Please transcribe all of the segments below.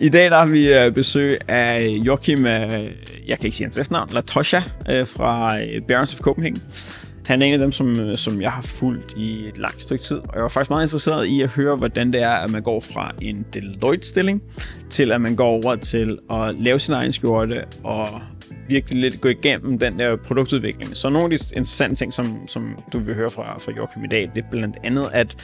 I dag der har vi øh, besøg af Joachim, øh, jeg kan ikke sige hans efternavn, Latosha øh, fra øh, Barons of Copenhagen. Han er en af dem, som, øh, som jeg har fulgt i et langt stykke tid, og jeg var faktisk meget interesseret i at høre, hvordan det er, at man går fra en Deloitte-stilling, til at man går over til at lave sin egen skjorte og virkelig lidt gå igennem den der produktudvikling. Så nogle af de interessante ting, som, som du vil høre fra, fra Joachim i dag, det er blandt andet, at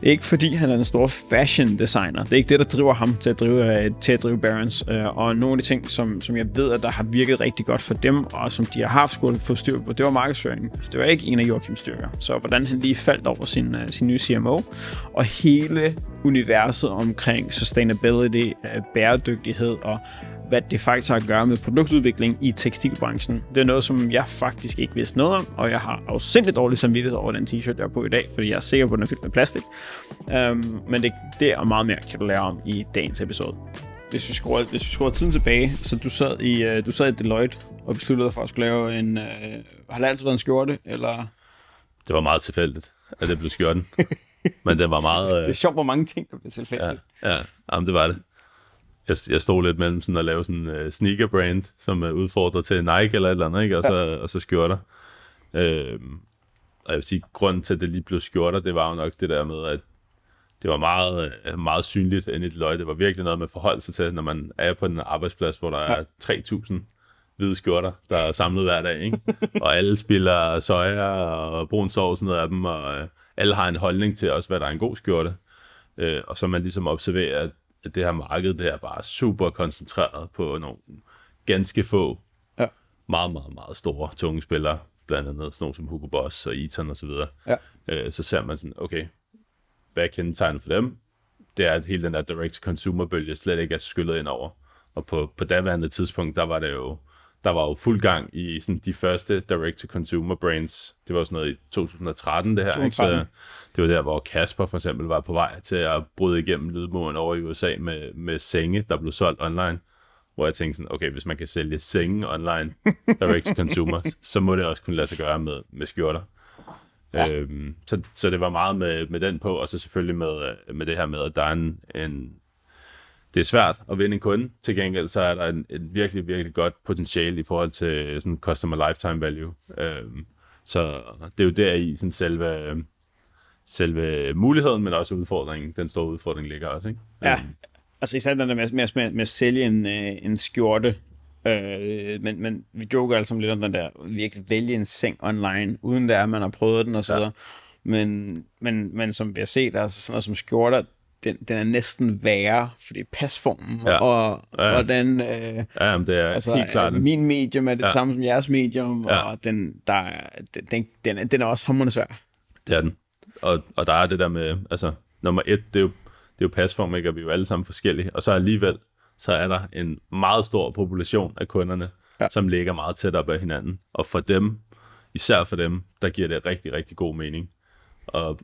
det er ikke fordi, han er en stor fashion designer. Det er ikke det, der driver ham til at drive, øh, til at drive Barons. Øh, og nogle af de ting, som, som jeg ved, at der har virket rigtig godt for dem, og som de har haft skulle få styr på, det var markedsføringen. Det var ikke en af Joachims styrker. Så hvordan han lige faldt over sin, øh, sin nye CMO, og hele universet omkring sustainability, bæredygtighed og hvad det faktisk har at gøre med produktudvikling i tekstilbranchen. Det er noget, som jeg faktisk ikke vidste noget om, og jeg har afsindig dårlig samvittighed over den t-shirt, jeg er på i dag, fordi jeg er sikker på, at den er fyldt med plastik. Um, men det, det og meget mere kan du lære om i dagens episode. Hvis vi skruer, hvis vi skruer tiden tilbage, så du sad i, uh, du sad i Deloitte og besluttede for at skulle lave en... Uh, har det altid været en skjorte, eller... Det var meget tilfældigt, at det blev skjorten. Men det var meget... Uh... det er sjovt, hvor mange ting, der blev tilfældigt. Ja, ja. Jamen, det var det jeg, jeg stod lidt mellem sådan at lave sådan en uh, sneaker brand, som er udfordret til Nike eller et eller andet, ikke? Og, så, ja. og så skjorter. Øh, og jeg vil sige, grunden til, at det lige blev skjorter, det var jo nok det der med, at det var meget, øh, meget synligt ind i et løg. Det var virkelig noget med forhold sig til, når man er på en arbejdsplads, hvor der er 3.000 hvide skjorter, der er samlet hver dag, ikke? og alle spiller soja og brun sovs noget af dem, og øh, alle har en holdning til også, hvad der er en god skjorte. Øh, og så man ligesom observerer, at at det her marked, det er bare super koncentreret på nogle ganske få, ja. meget, meget, meget store, tunge spillere, blandt andet sådan nogle som Hugo Boss og Eton og så videre. Ja. Øh, så ser man sådan, okay, hvad er kendetegnet for dem? Det er, at hele den der direct-to-consumer-bølge slet ikke er skyllet ind over. Og på, på daværende tidspunkt, der var det jo der var jo fuld gang i sådan de første direct-to-consumer brands. Det var sådan noget i 2013, det her. 2013. Ikke? Så det var der, hvor Kasper for eksempel var på vej til at bryde igennem lydmuren over i USA med, med senge, der blev solgt online. Hvor jeg tænkte sådan, okay, hvis man kan sælge senge online, direct-to-consumer, så må det også kunne lade sig gøre med, med skjorter. Ja. Øhm, så, så det var meget med, med den på, og så selvfølgelig med, med det her med, at der er en, en det er svært at vinde en kunde. Til gengæld så er der en, en virkelig, virkelig godt potentiale i forhold til sådan customer lifetime value. Øhm, så det er jo der i sådan selve, selve muligheden, men også udfordringen. Den store udfordring ligger også, ikke? Ja, øhm. altså især den der med, med, med, med at sælge en, øh, en skjorte, Øh, men, men vi joker altså lidt om den der virkelig vælge en seng online, uden der at man har prøvet den og så videre. Ja. Men, men, men som vi har set, altså sådan noget som skjorter, den, den er næsten værre, fordi pasformen ja. og ja. hvordan... Øh, ja, men det er altså, helt klart. Min medium er det ja. samme som jeres medium, ja. og den, der, den, den, den er også hammerende svær. Det er den. Og, og der er det der med, altså, nummer et, det er jo, det er jo pasform, ikke? og vi er jo alle sammen forskellige. Og så alligevel, så er der en meget stor population af kunderne, ja. som ligger meget tæt op ad hinanden. Og for dem, især for dem, der giver det rigtig, rigtig god mening. Og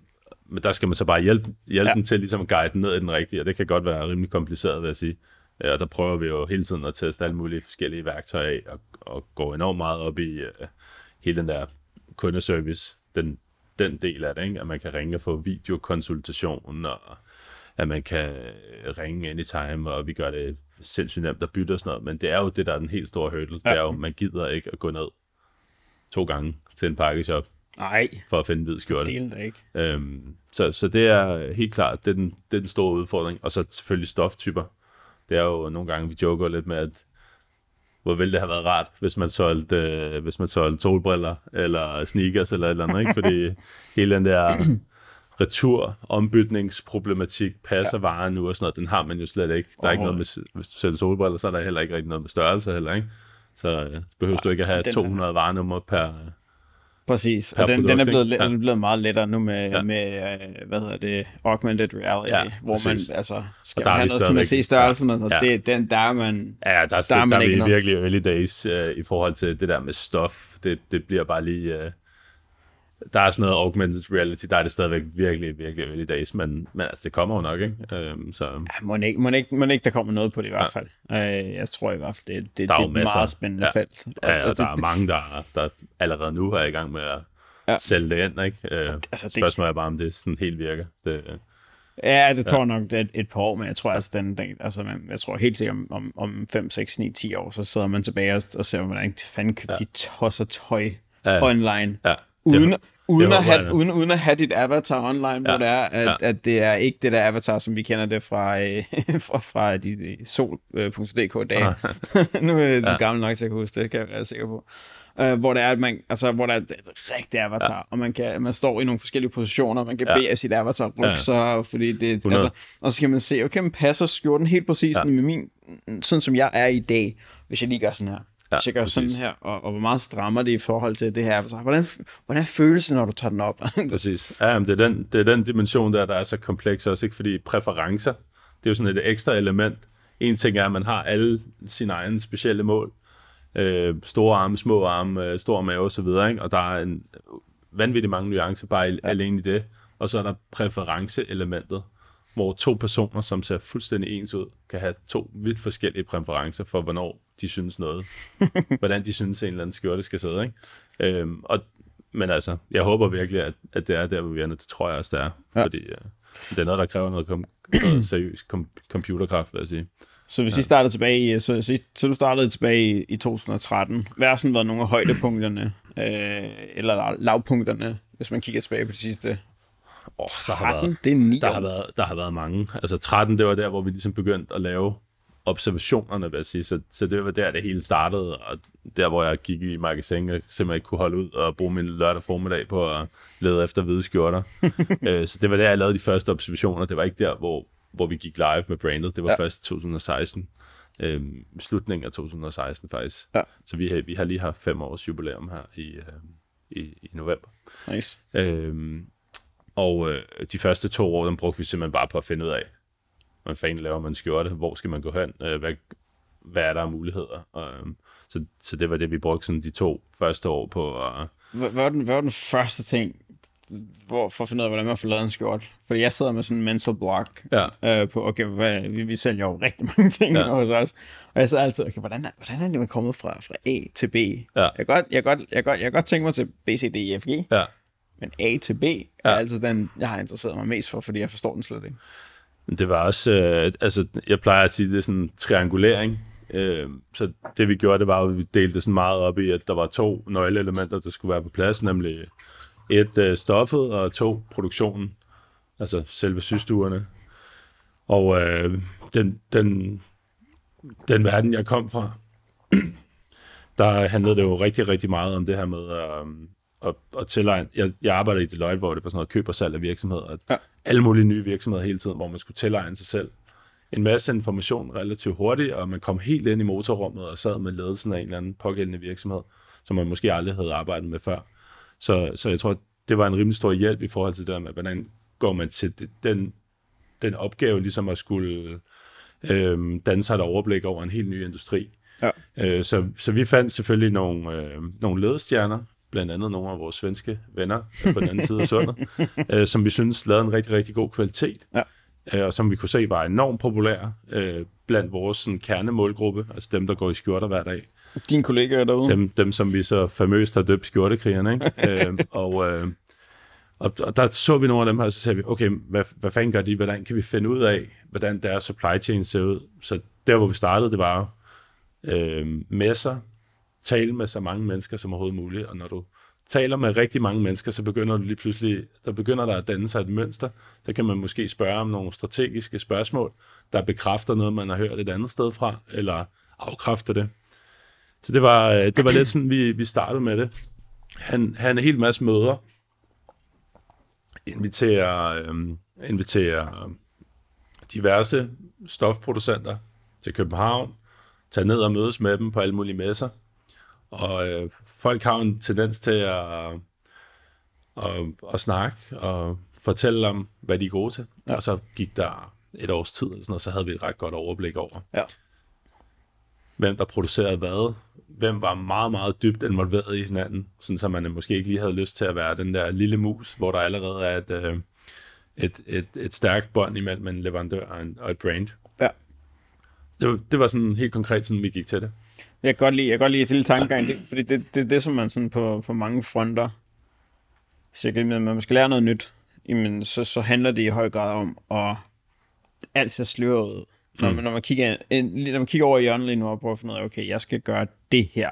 men der skal man så bare hjælpe, hjælpe ja. dem til ligesom at guide den ned i den rigtige, og det kan godt være rimelig kompliceret, vil jeg sige. Og der prøver vi jo hele tiden at teste alle mulige forskellige værktøjer af, og, og gå enormt meget op i uh, hele den der kundeservice, den, den del af det, ikke? at man kan ringe og få videokonsultation, og at man kan ringe anytime, og vi gør det sindssygt nemt at bytte og sådan noget, men det er jo det, der er den helt store hurdle, ja. det er jo, man gider ikke at gå ned to gange til en pakkeshop, Nej. For at finde hvid skjorte. Det er ikke. Øhm, så, så det er helt klart, det er, den, det er den store udfordring. Og så selvfølgelig stoftyper. Det er jo nogle gange, vi joker lidt med, at hvor ville det have været rart, hvis man solgte, øh, hvis man solgte solbriller, eller sneakers, eller et eller andet, ikke? Fordi hele den der retur, ombytningsproblematik, passer ja. varen nu og sådan noget, den har man jo slet ikke. Der er ikke noget med, hvis du sælger solbriller, så er der heller ikke rigtig noget med størrelse heller, ikke? Så øh, behøver ja, du ikke at have 200 er... varenummer per, Præcis, og den, den er blevet, ja. den er blevet meget lettere nu med, ja. med uh, hvad hedder det, augmented reality, ja, hvor præcis. man, altså, skal man have noget, kan man se størrelsen, ja. og så altså, ja. det, den, der er man, ja, der, der, der, er, man der er vi virkelig early days uh, i forhold til det der med stof, det, det bliver bare lige, uh, der er sådan noget augmented reality, der er det stadigvæk virkelig, virkelig early days, men, men altså, det kommer jo nok, ikke? Um, så. Ja, må ikke, må, ikke, må ikke, der kommer noget på det i hvert fald. Ja. Uh, jeg tror i hvert fald, det, det, det er et meget spændende ja. felt. Og, ja, og, og der det, er mange, der, der allerede nu er i gang med at ja. sælge det ind, ikke? Uh, altså, Spørgsmålet er bare, om det sådan helt virker. Det, Ja, det tror jeg nok det et, et par år, men jeg tror altså, den, den altså, man, jeg tror helt sikkert om, om, om 5, 6, 9, 10 år, så sidder man tilbage og, og ser, hvordan fanden ja. de tosser tøj Ja, ja. online. Ja. Uden, Det- uden, det at have, uden, uden at have dit avatar online, hvor Ja, det er, at, ja. at det er ikke det der avatar, som vi kender det fra, øh, fra, fra de, sol.dk-dage. nu er jeg ja. gammel nok til at kunne huske det, kan jeg være sikker på. Uh, hvor det er, at man, altså, hvor der er et rigtigt avatar, ja. og man, kan, man står i nogle forskellige positioner, man kan ja. Bede af sit avatar rykke Ja. sig, fordi det, 100. altså, og så kan man se, okay, men passer skjorten helt præcis. Ja. med min, sådan som jeg er i dag, hvis jeg lige gør sådan her. Ja, jeg gør sådan præcis. her, og, og hvor meget strammer det i forhold til det her avatar. Hvordan, hvordan føles det, når du tager den op? Præcis. Ja, men det, er den, det er den dimension der, der er så kompleks også, ikke? fordi præferencer, det er jo sådan et ekstra element. En ting er, at man har alle sine egne specielle mål. Øh, store arme, små arme, øh, stor mave osv., ikke? og der er en vanvittig mange nuancer bare ja. alene i det. Og så er der præferenceelementet, hvor to personer, som ser fuldstændig ens ud, kan have to vidt forskellige præferencer for, hvornår de synes noget. hvordan de synes, en eller anden skjorte skal sidde. Ikke? Øhm, og, men altså, jeg håber virkelig, at, at det er der, hvor vi er. Det tror jeg også, det er. Ja. Ja. Fordi øh, det er noget, der kræver noget, kom, noget seriøs kom, computerkraft, vil jeg sige. Så hvis I startede tilbage i, så, så, så du startede tilbage i, i 2013, hvad har sådan været nogle af højdepunkterne, øh, eller lav- lavpunkterne, hvis man kigger tilbage på de sidste Oh, der, har 13? været, Det er 9 der, år. har været, der har været mange. Altså 13, det var der, hvor vi ligesom begyndte at lave observationerne, vil jeg sige. Så, så det var der, det hele startede, og der, hvor jeg gik i magasin og simpelthen ikke kunne holde ud og bruge min lørdag formiddag på at lede efter hvide skjorter. øh, så det var der, jeg lavede de første observationer. Det var ikke der, hvor, hvor vi gik live med brandet. Det var Ja. først i 2016. Øh, slutningen af 2016 faktisk. Ja. Så vi har, vi har lige haft fem års jubilæum her i, øh, i, i november. Nice. Øhm, og øh, de første to år, dem brugte vi simpelthen bare på at finde ud af, hvordan fanden laver man skjorte, hvor skal man gå hen, øh, hvad, hvad er der af muligheder. Og, øhm, så, så det var det, vi brugte sådan de to første år på. Og, Hvad, var den, hvad var den første ting, hvor, for at finde ud af, hvordan man får lavet en skjort? Fordi jeg sidder med sådan en mental block ja, øh, på, okay, hvad, vi, vi sælger jo rigtig mange ting ja. Hos os. Og jeg sidder altid, okay, hvordan er, hvordan er det, man kommet fra, fra A til B? Ja. Jeg, kan godt, jeg, godt, jeg, godt, jeg kan godt tænke mig til B, C, D, E, F, G, ja. men A til B er Ja. altid den, jeg har interesseret mig mest for, fordi jeg forstår den slet ikke. Det var også, øh, altså jeg plejer at sige, det er sådan triangulering. Øh, så det vi gjorde, det var, at vi delte det sådan meget op i, at der var to nøgleelementer, der skulle være på plads, nemlig et øh, stoffet og to produktionen, altså selve systuerne. Og øh, den, den, den verden, jeg kom fra, der handlede det jo rigtig, rigtig meget om det her med øh, at, at tilegne. Jeg, jeg arbejder i Deloitte, hvor det var sådan noget køb og salg af virksomheder. At Ja. Alle mulige nye virksomheder hele tiden, hvor man skulle tilegne sig selv en masse information relativt hurtigt, og man kom helt ind i motorrummet og sad med ledelsen af en eller anden pågældende virksomhed, som man måske aldrig havde arbejdet med før. Så, så jeg tror, det var en rimelig stor hjælp i forhold til det der med, hvordan går man til den, den opgave, ligesom at skulle øh, danne sig et overblik over en helt ny industri. Ja. Øh, så, så vi fandt selvfølgelig nogle, øh, nogle ledestjerner, blandt andet nogle af vores svenske venner på den anden side af sundet, øh, som vi synes lavede en rigtig, rigtig god kvalitet, Ja. øh, og som vi kunne se var enormt populære øh, blandt vores sådan, kernemålgruppe, altså dem, der går i skjorter hver dag. Dine kollegaer derude? Dem, dem som vi så famøst har døbt skjortekrigerne, ikke? øh, og, øh, og, og der så vi nogle af dem her, og så sagde vi, okay, hvad, hvad fanden gør de? Hvordan kan vi finde ud af, hvordan deres supply chain ser ud? Så der, hvor vi startede, det var øh, messer, tale med så mange mennesker som overhovedet muligt, og når du taler med rigtig mange mennesker, så begynder du lige pludselig, der begynder der at danne sig et mønster, så kan man måske spørge om nogle strategiske spørgsmål, der bekræfter noget, man har hørt et andet sted fra, eller afkræfter det. Så det var, øh, det var lidt sådan, vi, vi startede med det. Han, han er helt masse møder, inviterer, øh, inviterer diverse stofproducenter til København, tager ned og mødes med dem på alle mulige messer. Og øh, folk har en tendens til at, at, at snakke og fortælle om, hvad de er gode til. Ja. Og så gik der et års tid, eller sådan noget, så havde vi et ret godt overblik over, Ja. hvem der producerede hvad, hvem var meget, meget dybt involveret i hinanden, sådan så man måske ikke lige havde lyst til at være den der lille mus, hvor der allerede er et, øh, et, et, et stærkt bånd imellem en leverandør og, en, og et brand. ja. Det det var sådan helt konkret, sådan vi gik til det. Jeg kan godt lide, jeg kan godt lide det lille tankegang, det, fordi det, det er det, som man sådan på, på mange fronter, jeg kan, man skal lære noget nyt, jamen, så, så handler det i høj grad om at altid sløre ud. Når, Mm. man, når, man kigger, når man kigger over i hjørnet lige nu og prøver at finde ud af, okay, jeg skal gøre det her.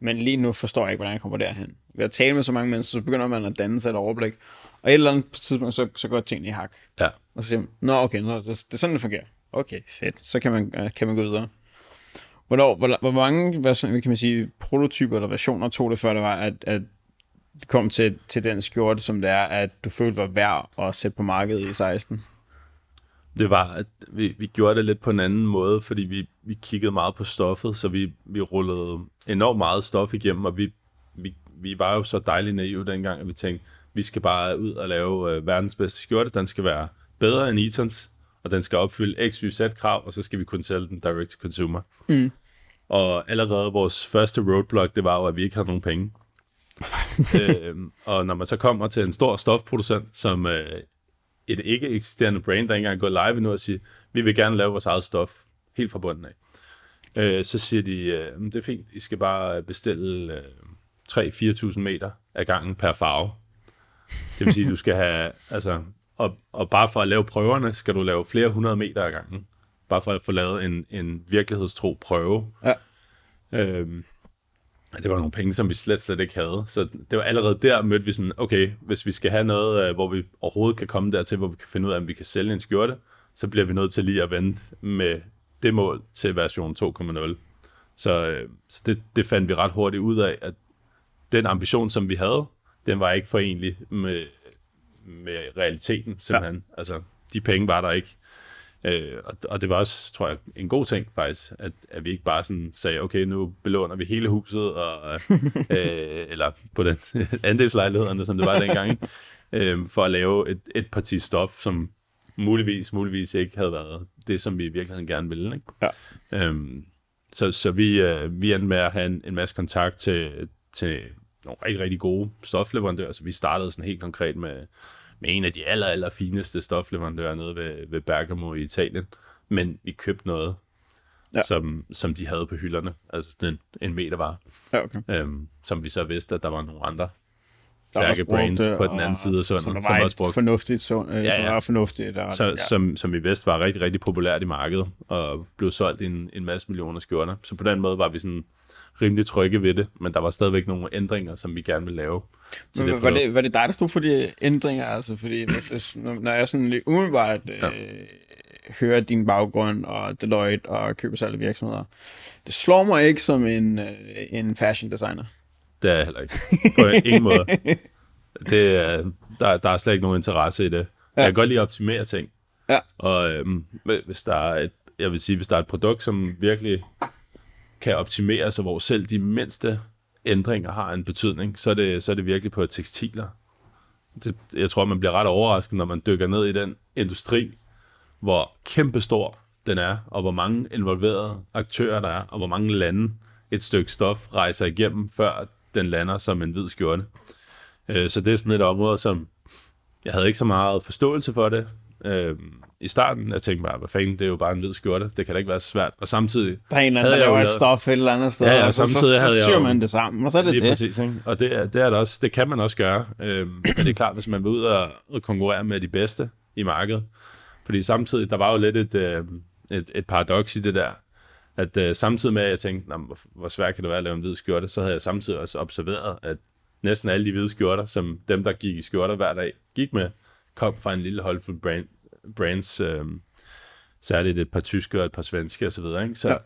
Men lige nu forstår jeg ikke, hvordan jeg kommer derhen. Ved at tale med så mange mennesker, så begynder man at danne sig et overblik. Og et eller andet tidspunkt, så, så går tingene i hak. Ja. Og så siger man, nå okay, nå, det, det er sådan, det fungerer. Okay, fedt. Så kan man, kan man gå videre. Hvornår, hvor, hvor mange hvad, sådan, kan man sige, prototyper eller versioner tog det, før det var, at, at det kom til, til den skjorte, som det er, at du følte var værd at sætte på markedet i 16? Det var, at vi, vi gjorde det lidt på en anden måde, fordi vi, vi kiggede meget på stoffet, så vi, vi rullede enormt meget stof igennem, og vi, vi, vi var jo så dejligt naive dengang, at vi tænkte, vi skal bare ud og lave øh, verdens bedste skjorte. Den skal være bedre end Etons, og den skal opfylde x, y, z krav, og så skal vi kunne sælge den direct to consumer. Mm. Og allerede vores første roadblock, det var jo, at vi ikke havde nogen penge. øhm, og når man så kommer til en stor stofproducent, som øh, et ikke eksisterende brand, der ikke engang er gået live endnu, og siger, vi vil gerne lave vores eget stof, helt fra bunden af. Øh, så siger de, øh, det er fint, I skal bare bestille øh, 3-4.000 meter af gangen per farve. Det vil sige, du skal have, altså, og, og bare for at lave prøverne, skal du lave flere hundrede meter af gangen. Bare for at få lavet en, en virkelighedstro prøve. Ja. Øhm, det var nogle penge, som vi slet, slet ikke havde. Så det var allerede der, mødte vi sådan, okay, hvis vi skal have noget, øh, hvor vi overhovedet kan komme dertil, hvor vi kan finde ud af, om vi kan sælge en skjorte, så bliver vi nødt til lige at vente med det mål til version 2.0. Så, øh, så det, det fandt vi ret hurtigt ud af, at den ambition, som vi havde, den var ikke forenlig med, med realiteten, simpelthen. Ja. Altså, de penge var der ikke. Øh, og, og det var også, tror jeg, en god ting faktisk, at, at vi ikke bare sådan sagde, okay, nu belåner vi hele huset, og, øh, eller på den andelslejlighederne, som det var dengang, ikke? øh, for at lave et, et parti stof, som muligvis, muligvis ikke havde været det, som vi i virkeligheden gerne ville. Ikke? Ja. Øhm, så så vi, øh, vi endte med at have en, en masse kontakt til, til nogle rigtig, rigtig gode stofleverandører, så vi startede sådan helt konkret med, med en af de aller, aller fineste stofleverandører nede ved, ved Bergamo i Italien. Men vi købte noget, Ja. som, som de havde på hylderne, altså sådan en, en meter var, Ja, okay. øhm, som vi så vidste, at der var nogle andre Der var stærke brugt brains det, på den anden side af sundet, Som der som var også et brugte fornuftigt, sund, ja, Ja, som var fornuftigt. Og, så, ja. som, som vi vidste var rigtig, rigtig populært i markedet, og blev solgt i en, en masse millioner skjorter. Så på den måde var vi sådan rimelig trygge ved det, men der var stadigvæk nogle ændringer, som vi gerne ville lave til Men det var, det, var det dig, der stod for de ændringer? Altså, fordi hvis, når jeg sådan lidt umiddelbart øh, Ja. hører din baggrund og Deloitte og køber af virksomheder, det slår mig ikke som en, øh, en fashion designer. Det er jeg heller ikke. På ingen måde. Det, er- der, der er slet ikke nogen interesse i det. Ja. Jeg kan godt lide at optimere ting. Ja. Og øhm, hvis der er et, jeg vil sige, hvis der er et produkt, som virkelig kan optimeres, og hvor selv de mindste ændringer har en betydning, så er det, så er det virkelig på tekstiler. Det, jeg tror, man bliver ret overrasket, når man dykker ned i den industri, hvor kæmpestor den er, og hvor mange involverede aktører der er, og hvor mange lande et stykke stof rejser igennem, før den lander som en hvid skjorte. Øh, så det er sådan et område, som jeg havde ikke så meget forståelse for det øh, i starten. Jeg tænkte bare, hvad fanden, det er jo bare en hvid skjorte. Det kan da ikke være så svært. Og samtidig, Der er en eller anden, der laver et stof et eller andet sted, Ja, ja, og så, så, samtidig så, havde så syr man det sammen, og så er det Lige det. præcis, ikke? Og det, er- det er det også, det kan man også gøre. Øhm, men det er klart, hvis man vil ud og, og konkurrere med de bedste i markedet. Fordi samtidig, der var jo lidt et, øh, et, et paradoks i det der, at øh, samtidig med, at jeg tænkte, "Nå, men hvor, hvor svært kan det være at lave en hvid skjorte, så havde jeg samtidig også observeret, at næsten alle de hvide skjorter, som dem, der gik i skjorter hver dag, gik med, kom fra en lille håndfuld brand, brands, øh, særligt et par tyske og et par svenske osv. Ikke? Så, Ja.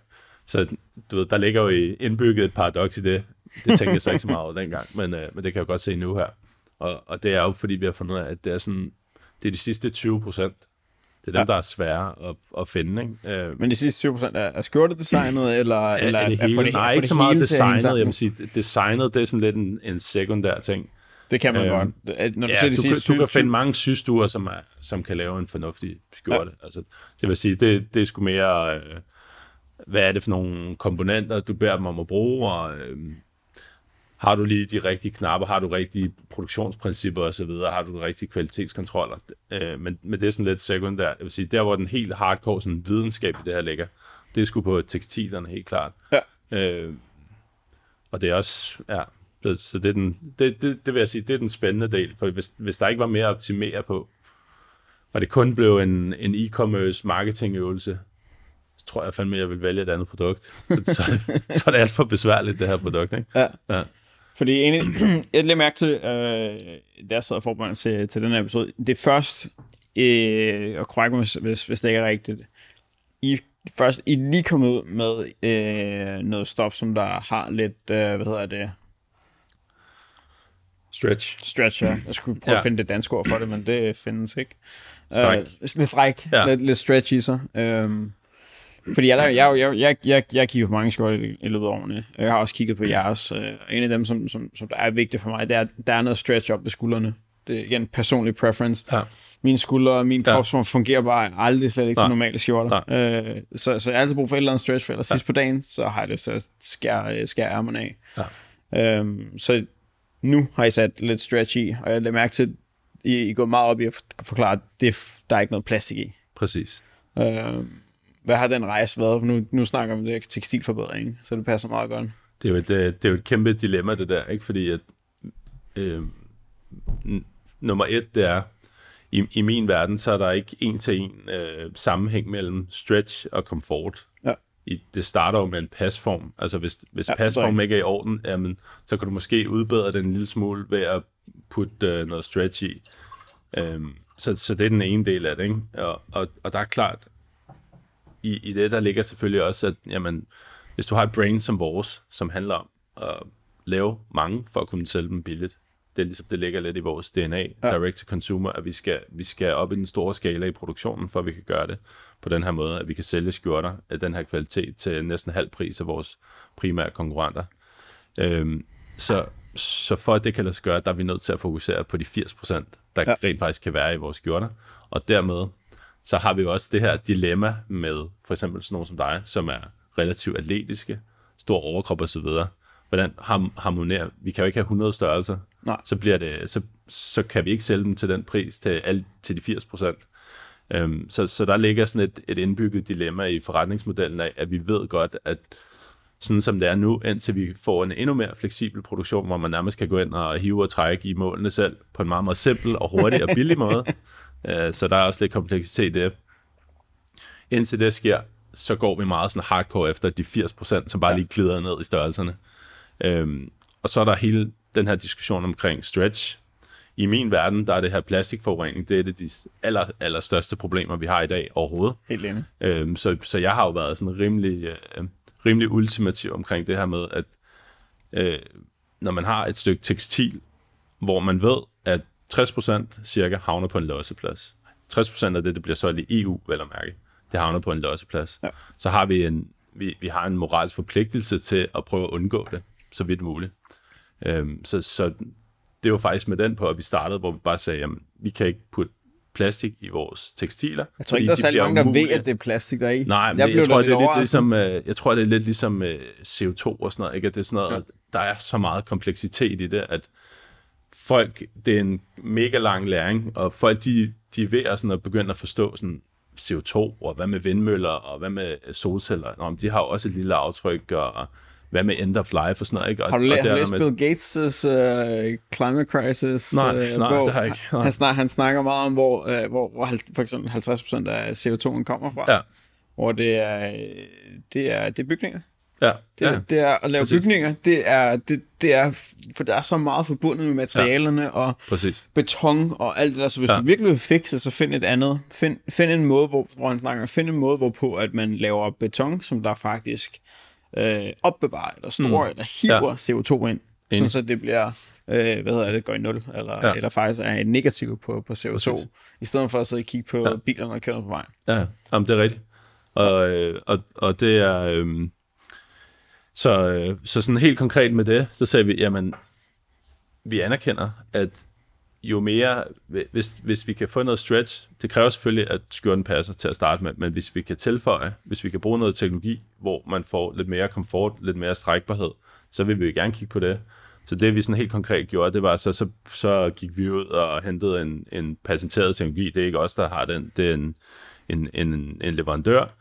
så du ved, der ligger jo i- indbygget et paradoks i det. Det tænkte jeg så ikke så meget over dengang, men, øh, men det kan jeg godt se nu her. Og, og det er jo, fordi vi har fundet ud af, at det er, sådan, det er de sidste 20 procent. Det er dem, Ja. der er svære at, at finde. Ikke? Øh, Men de sidste 20% er, er skjortedesignet, eller, eller er det er hele? for det, Nej, for ikke det så meget designet. Jeg vil sige, designet det er sådan lidt en, en sekundær ting. Det kan man Øhm, godt. Når du Ja, de du, kan, sidste du kan 20 finde mange systuer, som, er, som kan lave en fornuftig skjorte. Ja. Altså, det vil sige, det, det er sgu mere, øh, hvad er det for nogle komponenter, du beder dem om at bruge, og øh, har du lige de rigtige knapper, har du rigtige produktionsprincipper osv., har du de rigtige kvalitetskontroller. Øh, men, men det er sådan lidt sekundært. Jeg vil sige, der hvor den helt hardcore sådan, videnskab i det her ligger, det er sgu på tekstilerne helt klart. Ja. Øh, og det er også, ja, Så, så det, er den, det, det, det vil jeg sige, det er den spændende del, for hvis, hvis der ikke var mere at optimere på, og det kun blev en, en e-commerce marketingøvelse, så tror jeg fandme, at jeg vil vælge et andet produkt. så, er det, så er det alt for besværligt, det her produkt. Ikke? Ja. Ja. Fordi egentlig, jeg lægger mærke til, øh, da jeg sad og forberedte til, til den her episode, det er først, øh, og korrekt mig, hvis, hvis, det ikke er rigtigt, I, først, I lige kommet ud med øh, noget stof, som der har lidt, øh, hvad hedder det, Stretch. stretch, ja. Jeg skulle prøve ja. At finde det danske ord for det, men det findes ikke. Stræk. Øh, lidt stræk, ja. Lidt, lidt stretch i sig. Øhm, fordi jeg, jeg, jeg, jeg, jeg, jeg kigger på mange skjorter i, i løbet af årene. Jeg har også kigget på jeres. Øh, en af dem, som, som, som der er vigtigt for mig, det er, at der er noget stretch op ved skuldrene. Det er igen personlig preference. Ja. Mine skuldre og min Ja. kropsform fungerer bare aldrig slet ikke Nej. til normale skjorter. Øh, så, så jeg har altid brug for et eller andet stretch, for ellers ja. sidst på dagen, så har jeg lyst til at skære, skære ærmerne af. Ja. Øhm, så nu har I sat lidt stretch i, og jeg lader mærke til, at I, I går meget op i at for- forklare, at det, er der er ikke noget plastik i. Præcis. Øhm, hvad har den rejse været? Nu, nu snakker vi om det tekstilforbedring, så det passer meget godt. Det er jo et, øh, det er jo et kæmpe dilemma, det der, ikke? Fordi at, øh, nummer et, det er, i, i min verden, så er der ikke en til en øh, sammenhæng mellem stretch og komfort. I, det starter jo med en pasform. Altså hvis, hvis Ja, pasform ikke er i orden, jamen, så kan du måske udbedre den en lille smule ved at putte øh, noget stretch i. Øhm, så, så det er den ene del af det, ikke? Og, og, og der er klart, i, i det der ligger selvfølgelig også, at jamen, hvis du har et brain som vores, som handler om at lave mange for at kunne sælge dem billigt, det er ligesom, det ligger lidt i vores DNA, ja. direct to consumer, at vi skal, vi skal op i den store skala i produktionen, for at vi kan gøre det på den her måde, at vi kan sælge skjorter af den her kvalitet til næsten halv pris af vores primære konkurrenter. Øhm, så, så for at det kan lade sig gøre, der er vi nødt til at fokusere på de 80%, der Ja. rent faktisk kan være i vores skjorter, og dermed så har vi også det her dilemma med for eksempel sådan nogen som dig, som er relativt atletiske, stor overkrop og så videre. Hvordan harmonerer, vi kan jo ikke have 100 størrelser, Nej. så, bliver det, så, så kan vi ikke sælge dem til den pris til, al, til de 80 procent. Øhm, så, så der ligger sådan et, et indbygget dilemma i forretningsmodellen af, at vi ved godt, at sådan som det er nu, indtil vi får en endnu mere fleksibel produktion, hvor man nærmest kan gå ind og hive og trække i målene selv på en meget, meget simpel og hurtig og billig måde. Øh, så der er også lidt kompleksitet i det. Indtil det sker, så går vi meget sådan hardcore efter de 80%, som bare lige glider ned i størrelserne. Øhm, og så er der hele den her diskussion omkring stretch. I min verden, der er det her plastikforurening, det er det de aller, aller største problemer, vi har i dag overhovedet. Helt enig. Øhm, så, så jeg har jo været sådan rimelig, øh, rimelig ultimativ omkring det her med, at øh, når man har et stykke tekstil, hvor man ved, at 60% cirka havner på en losseplads. 60% af det, det bliver solgt i EU, vel at mærke, det havner på en losseplads. Ja. Så har vi en, vi, vi har en moralsk forpligtelse til at prøve at undgå det, så vidt muligt. Øhm, så, så det var faktisk med den på, at vi startede, hvor vi bare sagde, jamen, vi kan ikke putte plastik i vores tekstiler. Jeg tror ikke, der er særlig mange, der ved, at det er plastik, der er i. Nej, men jeg, blev jeg, tror, det er lidt ligesom, øh, jeg tror, det er lidt ligesom øh, CO2 og sådan noget, ikke? At det er sådan noget, ja. der er så meget kompleksitet i det, at folk, det er en mega lang læring, og folk, de, de er ved at, sådan, at begynde at forstå sådan, CO2, og hvad med vindmøller, og hvad med solceller. Nå, men de har jo også et lille aftryk, og hvad med end of life og sådan noget, ikke? Og, Har du, læ- har læst der Bill Gates' uh, Climate Crisis? Nej, øh, nej, bog? det har jeg ikke. Nej. Han, snak, han snakker meget om, hvor, øh, hvor, hvor for eksempel 50% af CO2'en kommer fra. Ja. Hvor det er, øh, det er, det er bygninger. Ja, Det, ja. det er at lave Præcis. bygninger. Det er, det, det er, for der er så meget forbundet med materialerne ja. og præcis. beton og alt det der. Så hvis. Ja. du virkelig vil fikse, så find et andet. Find, find en måde, hvor, hvor han snakker, find en måde, hvorpå at man laver beton, som der faktisk øh, opbevarer, eller står, mm. eller hiver ja. CO2 ind, sådan så det bliver, øh, hvad hedder det, går i nul, eller, ja. Eller faktisk er et negativ på, på CO2, Præcis. i stedet for at sidde og kigge på ja. Bilerne, der kører på vejen. Ja, jamen, det er rigtigt. Og, øh, og, og det er... Øh, så, så sådan helt konkret med det, så sagde vi, jamen, vi anerkender, at jo mere, hvis, hvis vi kan få noget stretch, det kræver selvfølgelig, at skjorten passer til at starte med, men hvis vi kan tilføje, hvis vi kan bruge noget teknologi, hvor man får lidt mere komfort, lidt mere strækbarhed, så vil vi jo gerne kigge på det. Så det vi sådan helt konkret gjorde, det var så, så, så gik vi ud og hentede en, en patenteret teknologi. Det er ikke os, der har den, det er en, en, en, en leverandør,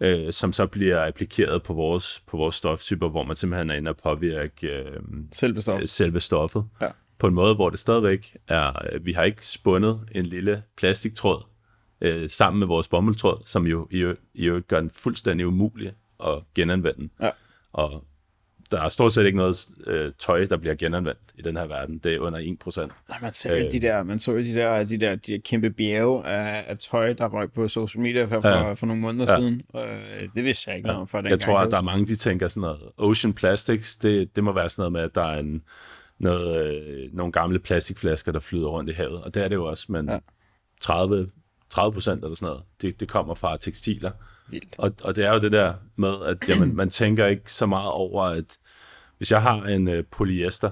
øh, som så bliver applikeret på vores, på vores stoftyper, hvor man simpelthen er inde og påvirke øh, Selve stof. selve stoffet. Ja. På en måde, hvor det stadigvæk er, vi har ikke spundet en lille plastiktråd øh, sammen med vores bommeltråd, som jo i, ø- i øvrigt gør den fuldstændig umulig at genanvende. Ja. Og der er stort set ikke noget øh, tøj, der bliver genanvendt i den her verden. Det er under 1%. Nej, man så jo Øh. de der, man så jo de der, de der, de der kæmpe bjerge af, af tøj, der røg på social media for, Ja. for, for nogle måneder Ja. siden. Øh, det vidste jeg ikke noget om før Jeg dengang. tror, at der er mange, de tænker sådan noget, Ocean Plastics, det, det må være sådan noget med, at der er en, noget, øh, nogle gamle plastikflasker, der flyder rundt i havet. Og det er det jo også, men Ja. ja. 30, 30 procent eller sådan noget, det, det kommer fra tekstiler. Vildt. Og, og det er jo det der med, at jamen, man tænker ikke så meget over, at hvis jeg har en øh, polyester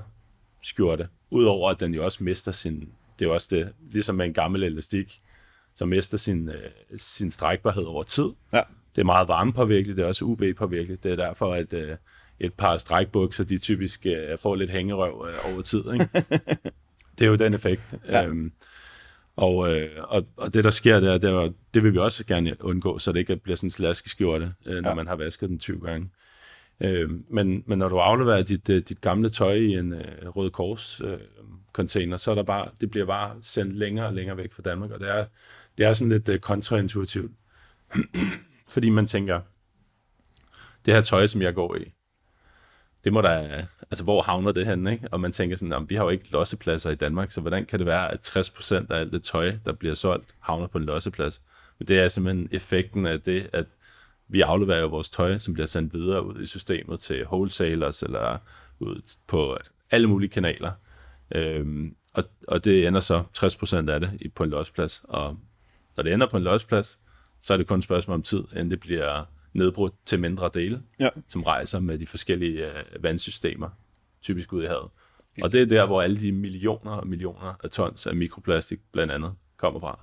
skjorte, udover at den jo også mister sin, det er jo også det, ligesom med en gammel elastik, som mister sin, øh, sin strækbarhed over tid. Ja. Det er meget varmepåvirkeligt, det er også UV-påvirkeligt. Det er derfor, at øh, et par strækbukser, de typisk øh, får lidt hængerøv øh, over tid. Ikke? det er jo den effekt. Ja. Øhm, og, øh, og, og det, der sker der, det, er, det vil vi også gerne undgå, så det ikke bliver sådan en slaskeskjorte, øh, når Ja. man har vasket den 20 gange. Øh, men, men når du afleverer dit, øh, dit gamle tøj i en øh, Røde Kors øh, container, så er der bare, det bliver bare sendt længere og længere væk fra Danmark, og det er, det er sådan lidt øh, kontraintuitivt. Fordi man tænker, det her tøj, som jeg går i, det må da, altså hvor havner det henne, ikke? Og man tænker sådan, jamen, vi har jo ikke lossepladser i Danmark, så hvordan kan det være, at 60% af alt det tøj, der bliver solgt, havner på en losseplads? Men det er simpelthen effekten af det, at vi afleverer jo vores tøj, som bliver sendt videre ud i systemet til wholesalers, eller ud på alle mulige kanaler. Øhm, og, og det ender så 60% af det på en losseplads. Og når det ender på en losseplads, så er det kun et spørgsmål om tid, inden det bliver nedbrudt til mindre dele, Ja. som rejser med de forskellige øh, vandsystemer, typisk ud i havet. Og det er der, hvor alle de millioner og millioner af tons af mikroplastik blandt andet kommer fra.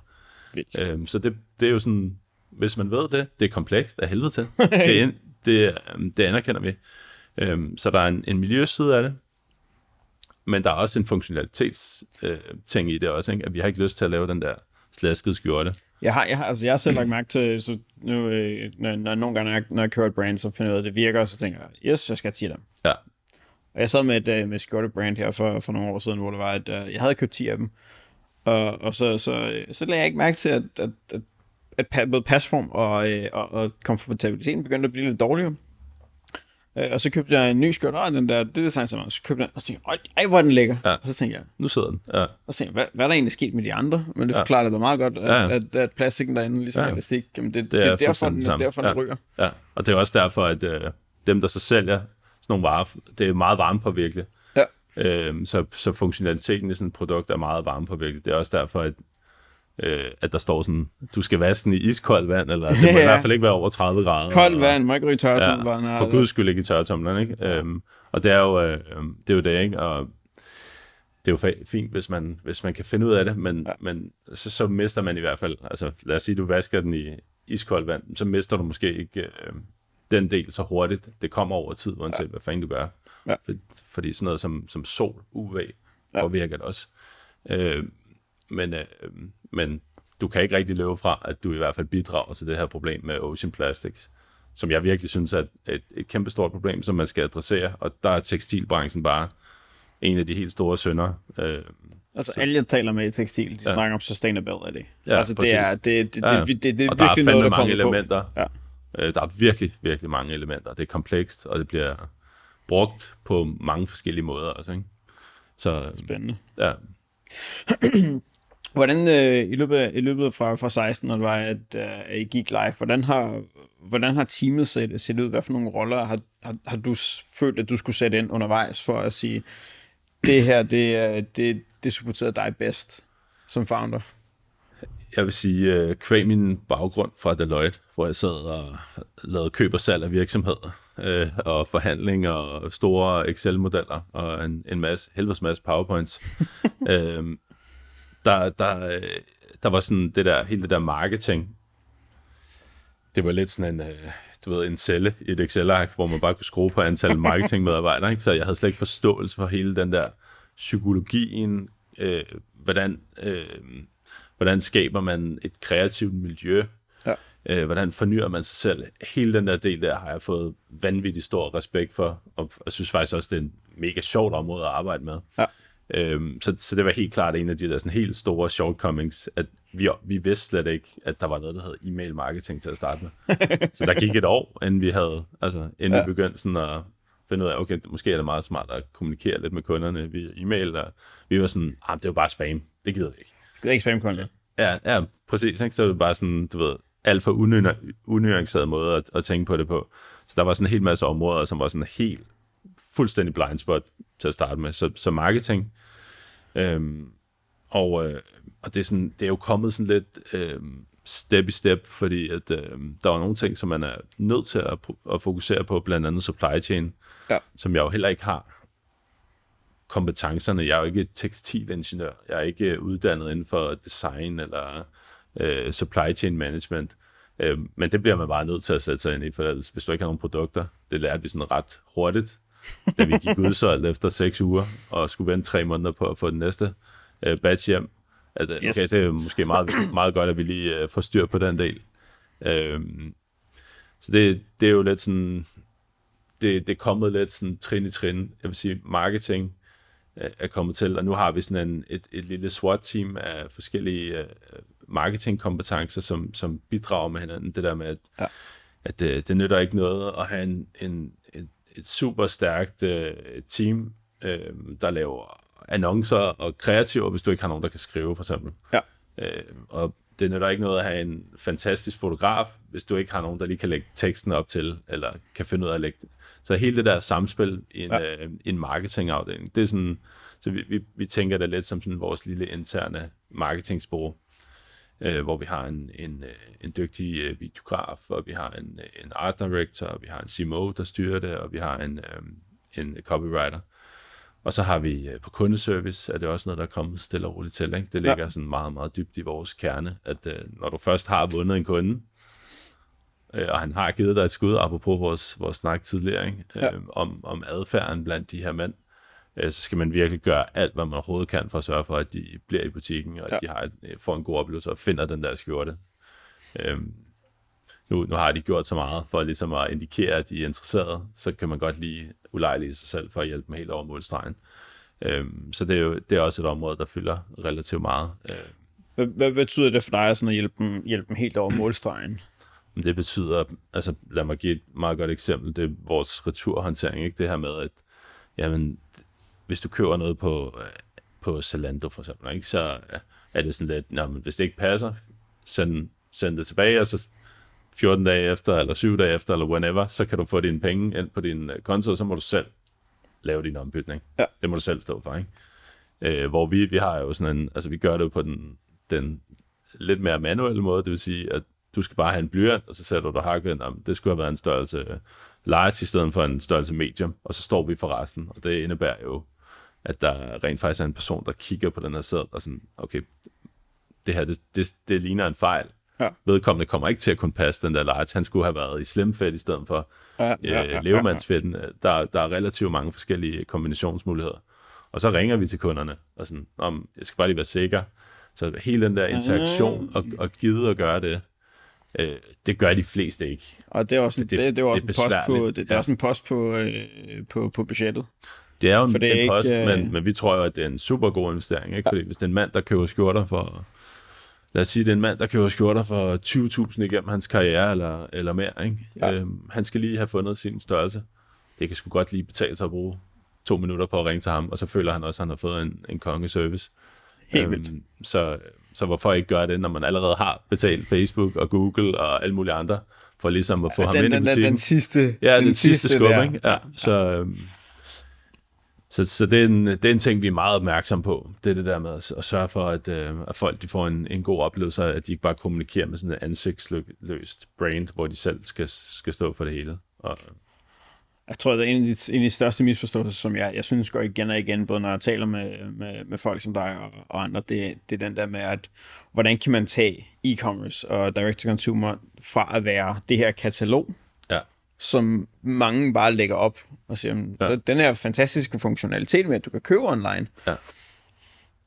Vildt. Øhm, så det, det er jo sådan, hvis man ved det, det er komplekst af helvede til. det, er- det, øhm, det anerkender vi. Øhm, så der er en, en miljøside af det, men der er også en funktionalitets øh, ting i det også, ikke? at vi har ikke lyst til at lave den der slaskede skjorte. Jeg har, jeg har, altså jeg har selv lagt mærke til, så nu, øh, når, når, nogle gange, når jeg, når jeg kører et brand, så finder jeg ud af, at det virker, og så tænker jeg, yes, jeg skal have 10 af dem. Ja, Og jeg sad med et øh, med skjortebrand her for, for nogle år siden, hvor det var, at øh, jeg havde købt 10 af dem. Og, og så, så, øh, så lagde jeg ikke mærke til, at, at, at, at både pasform og, øh, og, og komfortabiliteten begyndte at blive lidt dårligere. Øh, og så købte jeg en ny skjorte, og den der, det design, som jeg så købte den, og så tænkte jeg, "Øj, ej, hvor er den lækker. Ja. Og så tænkte jeg, nu sidder den. Ja, og så tænkte jeg hvad, hvad er der egentlig sket med de andre? Men det Ja. forklarer det da meget godt, at, Ja, ja, ja. At, at, plastikken derinde, ligesom Ja. ja. elastik, jamen det, det, Det det, er er derfor, den, det samme. derfor den Ja. ryger. ja. Og det er også derfor, at øh, dem, der så sælger sådan nogle varer, det er meget varmepåvirkeligt. Ja. Øhm, så, så funktionaliteten i sådan et produkt er meget varmepåvirkeligt. Det er også derfor, at, øh, at der står sådan, du skal vaske den i iskoldt vand, eller det må Ja. i hvert fald ikke være over 30 grader. Koldt vand, må ikke ryge tør, Ja, for guds skyld ikke i tørretumleren, ikke? Øhm, og det er jo øh, det, er jo det, ikke? Og det er jo fint, hvis man, hvis man kan finde ud af det, men, ja. men så, så mister man i hvert fald, altså lad os sige, du vasker den i iskoldt vand, så mister du måske ikke øh, den del så hurtigt. Det kommer over tid, uanset ja. hvad fanden du gør. Ja. For, fordi sådan noget som, som sol, UV, Ja. påvirker det også. Øh, men, øh, men du kan ikke rigtig løbe fra, at du i hvert fald bidrager til det her problem med Ocean Plastics, som jeg virkelig synes er et, et, et kæmpe stort problem, som man skal adressere, og der er tekstilbranchen bare en af de helt store sønder. Øh, Altså alle, jeg taler med i tekstil, de Ja. snakker om sustainability. Ja, altså det er, det, det, det, Ja, det, det, det er og der er virkelig noget, der mange elementer. Ja. Øh, der er virkelig, virkelig mange elementer. Det er komplekst, og det bliver brugt på mange forskellige måder også, ikke? Så på. Spændende. ja, Hvordan øh, i løbet af, i løbet fra, fra 16, når det var, at, øh, I gik live, hvordan har, hvordan har teamet set, set ud? Hvad for nogle roller har, har, har du følt, at du skulle sætte ind undervejs for at sige, det her, det, det, det supporterede dig bedst som founder? jeg vil sige, øh, kvæg min baggrund fra Deloitte, hvor jeg sad og lavede køb og salg af virksomheder, øh, og forhandling og store Excel-modeller, og en, en masse, helvedes masse PowerPoints. øh, der, der, der var sådan det der, hele det der marketing, det var lidt sådan en, øh, du ved, en celle i et Excel-ark, hvor man bare kunne skrue på antal marketingmedarbejdere, ikke? så jeg havde slet ikke forståelse for hele den der psykologien, øh, hvordan, øh, hvordan skaber man et kreativt miljø, Ja. Øh, hvordan fornyer man sig selv? Hele den der del der har jeg fået vanvittig stor respekt for, og jeg synes faktisk også, det er en mega sjovt område at arbejde med. Ja. Øhm, så, så det var helt klart en af de der sådan helt store shortcomings, at vi, vi vidste slet ikke, at der var noget, der hed e-mail marketing til at starte med. så der gik et år, inden vi havde, altså inden ja. vi begyndte sådan at finde ud af, okay, måske er det meget smart at kommunikere lidt med kunderne via e-mail, og vi var sådan, ah, det er jo bare spam, det gider vi ikke. Det er ikke spam Ja, ja, præcis. Ikke? Så var det bare sådan, du ved, alt for unuanceret måde at, at tænke på det på. Så der var sådan en hel masse områder, som var sådan helt fuldstændig blind spot til at starte med. Så, så marketing. Øhm, og, øh, og det, er sådan, det er jo kommet sådan lidt øh, step i step, fordi at, øh, der var nogle ting, som man er nødt til at, at fokusere på, blandt andet supply chain, ja. som jeg jo heller ikke har kompetencerne. Jeg er jo ikke tekstilingeniør. Jeg er ikke uddannet inden for design eller øh, supply chain management. Øh, men det bliver man bare nødt til at sætte sig ind i, for ellers, hvis du ikke har nogen produkter, det lærte vi sådan ret hurtigt, da vi gik udsolgt efter seks uger, og skulle vente tre måneder på at få den næste øh, batch hjem. At, øh, yes. Okay, det er måske meget, meget godt, at vi lige øh, får styr på den del. Øh, så det, det er jo lidt sådan, det, det er kommet lidt sådan trin i trin. Jeg vil sige, marketing øh, er kommet til, og nu har vi sådan en, et, et lille SWAT-team af forskellige øh, marketingkompetencer, som, som bidrager med hinanden. Det der med, at, ja. at det, det nytter ikke noget at have en, en, et, super stærkt øh, team, øh, der laver annoncer og kreativer, hvis du ikke har nogen, der kan skrive, for eksempel. Ja. Øh, og det nytter ikke noget at have en fantastisk fotograf, hvis du ikke har nogen, der lige kan lægge teksten op til, eller kan finde ud af at lægge det. Så hele det der samspil i en, ja. øh, en marketingafdeling, det er sådan, så vi, vi, vi tænker det lidt som sådan vores lille interne marketingsbureau øh, hvor vi har en, en, øh, en dygtig øh, videograf, og vi har en, øh, en art director, og vi har en CMO, der styrer det, og vi har en, øh, en copywriter. Og så har vi øh, på kundeservice, er det også noget, der er kommet stille og roligt til. Ikke? Det ligger ja. sådan meget, meget dybt i vores kerne, at øh, når du først har vundet en kunde, øh, og han har givet dig et skud, apropos vores, vores snak tidligere, ikke? Øh, ja. om, om adfærden blandt de her mænd, øh, så skal man virkelig gøre alt, hvad man overhovedet kan for at sørge for, at de bliver i butikken, og ja. at de har et, øh, får en god oplevelse og finder den der skjorte. Øhm, nu, nu har de gjort så meget for ligesom at indikere, at de er interesserede, så kan man godt lige ulejlige sig selv for at hjælpe dem helt over målstregen. Øhm, så det er jo det er også et område, der fylder relativt meget. Øh. Hvad, hvad betyder det for dig sådan at hjælpe dem, hjælpe dem helt over målstregen? Det betyder, altså lad mig give et meget godt eksempel, det er vores returhåndtering, ikke? det her med, at jamen, hvis du køber noget på, øh, på Zalando for eksempel, ikke? så er det sådan lidt, men hvis det ikke passer, send, send det tilbage, og så 14 dage efter, eller 7 dage efter, eller whenever, så kan du få dine penge ind på din øh, konto, og så må du selv lave din ombytning. Ja. Det må du selv stå for, ikke? Øh, hvor vi, vi har jo sådan en, altså vi gør det jo på den, den lidt mere manuelle måde, det vil sige, at du skal bare have en blyant, og så sætter du dig hakket, om det skulle have været en størrelse large i stedet for en størrelse medium, og så står vi for resten, og det indebærer jo at der rent faktisk er en person, der kigger på den her sæd, og sådan, okay, det her, det, det, det ligner en fejl. Ja. Vedkommende kommer ikke til at kunne passe den der large. Han skulle have været i slimfedt i stedet for ja, ja, ja, øh, levemandsfedten. Der, der er relativt mange forskellige kombinationsmuligheder. Og så ringer vi til kunderne, og sådan, om, jeg skal bare lige være sikker. Så hele den der interaktion, og, og gide at gøre det, øh, det gør de fleste ikke. Og det er også en, det, det, det er også det er en post på, det, det er også en post på, øh, på, på budgettet. Det er jo en, det er en post, ikke, men, men vi tror jo, at det er en super god investering. Ikke? Ja. Fordi hvis det er en mand, der køber skjorter for... Lad os sige, det er en mand, der køber skjorter for 20.000 igennem hans karriere eller, eller mere. Ikke? Ja. Øhm, han skal lige have fundet sin størrelse. Det kan sgu godt lige betale sig at bruge to minutter på at ringe til ham, og så føler han også, at han har fået en, en kongeservice. Helt øhm, vildt. Så, så hvorfor ikke gøre det, når man allerede har betalt Facebook og Google og alle mulige andre, for ligesom at få ja, ham den, ind i butikken? Den, den sidste Ja, den, den sidste, sidste skub, ikke? Ja, så, øhm, så, så det, er en, det er en ting, vi er meget opmærksom på. Det er det der med at, at sørge for, at, øh, at folk de får en, en god oplevelse, at de ikke bare kommunikerer med sådan et ansigtsløst brand, hvor de selv skal, skal stå for det hele. Og, jeg tror, det er en af de, en af de største misforståelser, som jeg, jeg synes går igen og igen, både når jeg taler med, med, med folk som dig og, og andre, det, det er den der med, at hvordan kan man tage e-commerce og direct-to-consumer fra at være det her katalog, som mange bare lægger op og siger, ja. den her fantastiske funktionalitet med, at du kan købe online, ja.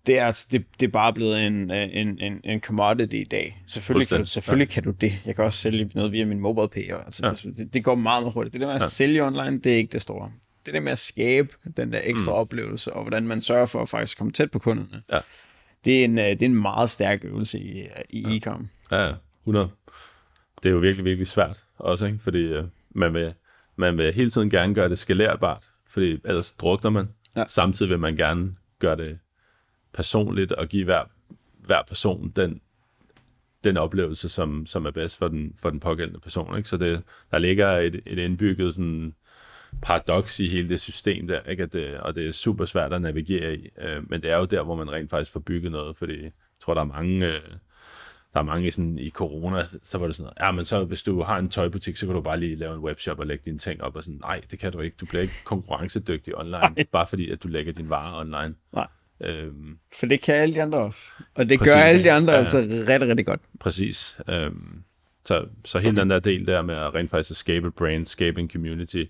det er, altså, det, det er bare blevet en, en, en, en commodity i dag. Selvfølgelig, kan du, selvfølgelig ja. kan du det. Jeg kan også sælge noget via min mobile pay. Altså, ja. det, det går meget, meget hurtigt. Det der med at ja. sælge online, det er ikke det store. Det der med at skabe den der ekstra mm. oplevelse, og hvordan man sørger for at faktisk komme tæt på kunderne, ja. det, er en, øh, det er en meget stærk øvelse i, i ja. e-com. Ja, 100. Det er jo virkelig, virkelig svært også, ikke? fordi uh, man, vil, man vil hele tiden gerne gøre det skalerbart, fordi ellers drukner man. Ja. Samtidig vil man gerne gøre det personligt og give hver, hver person den, den oplevelse, som, som er bedst for den, for den pågældende person. Ikke? Så det, der ligger et, et indbygget sådan, paradoks i hele det system der, ikke? At det, og det er super svært at navigere i. Øh, men det er jo der, hvor man rent faktisk får bygget noget, fordi jeg tror, der er mange... Øh, der er mange sådan, i corona, så var det sådan ja, men så hvis du har en tøjbutik, så kan du bare lige lave en webshop og lægge dine ting op, og sådan, nej, det kan du ikke. Du bliver ikke konkurrencedygtig online, nej. bare fordi, at du lægger dine varer online. Nej. Øhm, For det kan alle de andre også. Og det præcis, gør alle de andre ja, altså rigtig, rigtig godt. Præcis. Øhm, så, så hele den der del der med at rent faktisk at skabe et brand, skabe en community,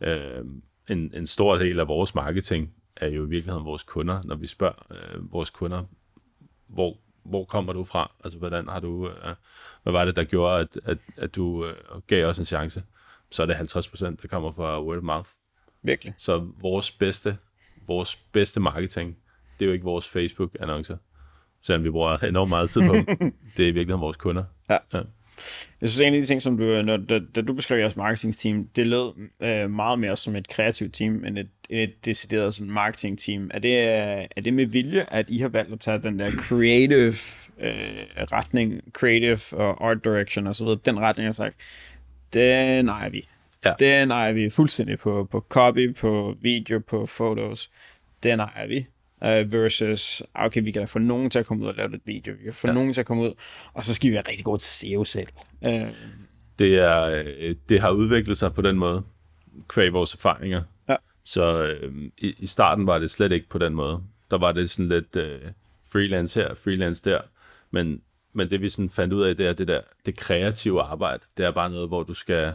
øhm, en, en stor del af vores marketing er jo i virkeligheden vores kunder, når vi spørger øh, vores kunder, hvor, hvor kommer du fra? Altså, hvordan har du, øh, hvad var det, der gjorde, at, at, at du øh, gav os en chance? Så er det 50 procent, der kommer fra word of mouth. Virkelig. Så vores bedste, vores bedste marketing, det er jo ikke vores Facebook-annoncer, selvom vi bruger enormt meget tid på dem. Det er i virkeligheden vores kunder. Ja. ja. Jeg synes, en af de ting, som du, når, da, da du beskrev jeres marketingteam, det lød øh, meget mere som et kreativt team, end et, et decideret sådan marketingteam. Er det, er det med vilje, at I har valgt at tage den der creative øh, retning, creative og art direction og så videre, den retning har sagt, den ejer vi. Ja. Den ejer vi fuldstændig på, på copy, på video, på photos. Den ejer vi uh, versus, ah, okay, vi kan da få nogen til at komme ud og lave lidt video, vi kan få ja. nogen til at komme ud, og så skal vi være rigtig gode til SEO selv. Uh, det, er, øh, det har udviklet sig på den måde, kvæg vores erfaringer. Ja. Så øh, i, i starten var det slet ikke på den måde. Der var det sådan lidt øh, freelance her, freelance der, men, men det vi sådan fandt ud af, det er det der, det kreative arbejde, det er bare noget, hvor du skal,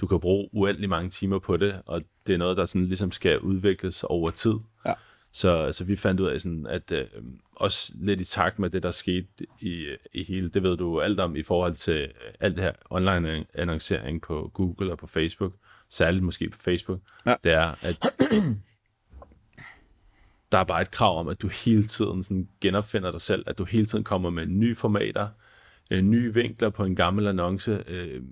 du kan bruge uendelig mange timer på det, og det er noget, der sådan ligesom skal udvikles over tid. Ja. Så, så vi fandt ud af, sådan, at øh, også lidt i takt med det, der skete i, i hele, det ved du alt om i forhold til øh, alt det her online annoncering på Google og på Facebook, særligt måske på Facebook, ja. det er, at der er bare et krav om, at du hele tiden sådan genopfinder dig selv, at du hele tiden kommer med nye formater, øh, nye vinkler på en gammel annonce, øh,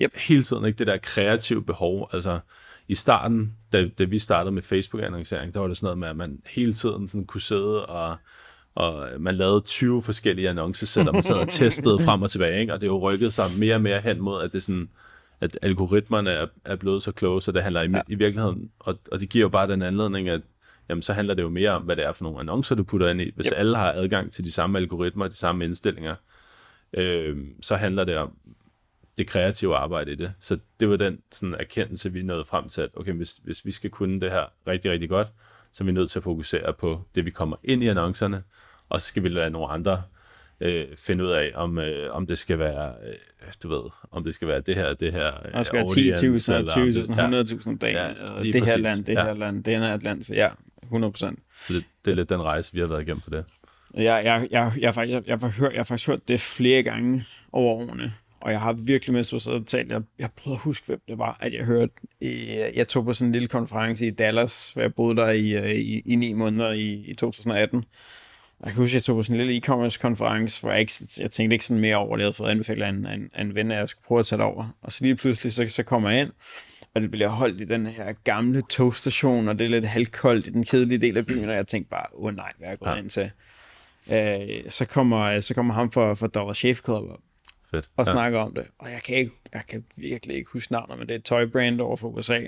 yep. hele tiden ikke det der kreative behov, altså i starten, da, da vi startede med Facebook-annoncering, der var det sådan noget med, at man hele tiden sådan kunne sidde og, og man lavede 20 forskellige annoncer, man sad og testede frem og tilbage, ikke? og det er jo rykket sig mere og mere hen mod, at det sådan, at algoritmerne er, er blevet så kloge, så det handler i, ja. i virkeligheden, og, og det giver jo bare den anledning, at jamen, så handler det jo mere om, hvad det er for nogle annoncer, du putter ind i. Hvis yep. alle har adgang til de samme algoritmer, de samme indstillinger, øh, så handler det om, det kreative arbejde i det. Så det var den sådan, erkendelse, vi nåede frem til, at okay, hvis, hvis vi skal kunne det her rigtig, rigtig godt, så er vi nødt til at fokusere på det, vi kommer ind i annoncerne, og så skal vi lade nogle andre øh, finde ud af, om, øh, om det skal være, øh, du ved, om det skal være det her, det her øh, det skal være 10.000, 20.000, 100.000 dagen, ja, det præcis. her land, det ja. her land, det her land, så ja, 100 procent. Det, det er lidt den rejse, vi har været igennem på det. Jeg, jeg, jeg, jeg, jeg, jeg, jeg, jeg, jeg har faktisk hørt det flere gange over årene, og jeg har virkelig, mens du sad og talte, jeg, jeg prøvede at huske, hvem det var, at jeg hørte, jeg, jeg tog på sådan en lille konference i Dallas, hvor jeg boede der i, øh, i, i ni måneder i, i 2018. Jeg kan huske, at jeg tog på sådan en lille e-commerce konference, hvor jeg, ikke, jeg tænkte ikke sådan mere over det, jeg havde fået anbefalet af en, en, en ven, at jeg skulle prøve at tage det over. Og så lige pludselig, så, så kommer jeg ind, og det bliver holdt i den her gamle togstation, og det er lidt halvkoldt i den kedelige del af byen, og jeg tænkte bare, åh oh, nej, hvad er jeg gået ja. ind til? Øh, så, kommer, så kommer ham for, for Dollar Shave Club op, Fedt. og ja. snakker om det. Og jeg kan, ikke, jeg kan virkelig ikke huske navnet, men det er et tøjbrand over for USA.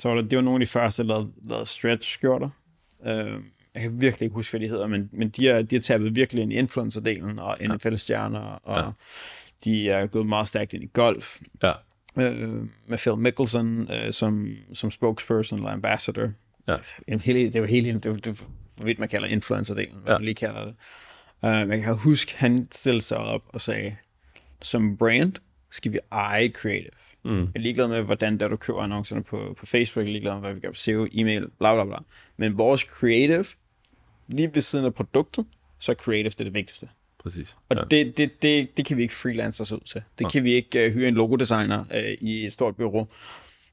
Så var det, det var nogle af de første, der lavede, lavede stretch-skjorter. Uh, jeg kan virkelig ikke huske, hvad de hedder, men, men de, er, de har tabet virkelig ind i influencer-delen og NFL-stjerner, og ja. de er gået meget stærkt ind i golf. Ja. Uh, med Phil Mickelson uh, som, som spokesperson eller ambassador. Ja. En hele, det var hele, det var, det var, vidt man kalder influencer-delen, hvad ja. man lige kalder det. Men jeg kan huske, han stillede sig op og sagde, som brand skal vi eje creative. Mm. Jeg er ligeglad med, hvordan der du køber annoncerne på, på Facebook, jeg er ligeglad med, hvad vi gør på SEO, e-mail, bla bla bla. Men vores creative, lige ved siden af produktet, så er creative det, er det vigtigste. Præcis. Og ja. det, det, det, det kan vi ikke freelance os ud til. Det kan vi ikke uh, hyre en logodesigner uh, i et stort bureau.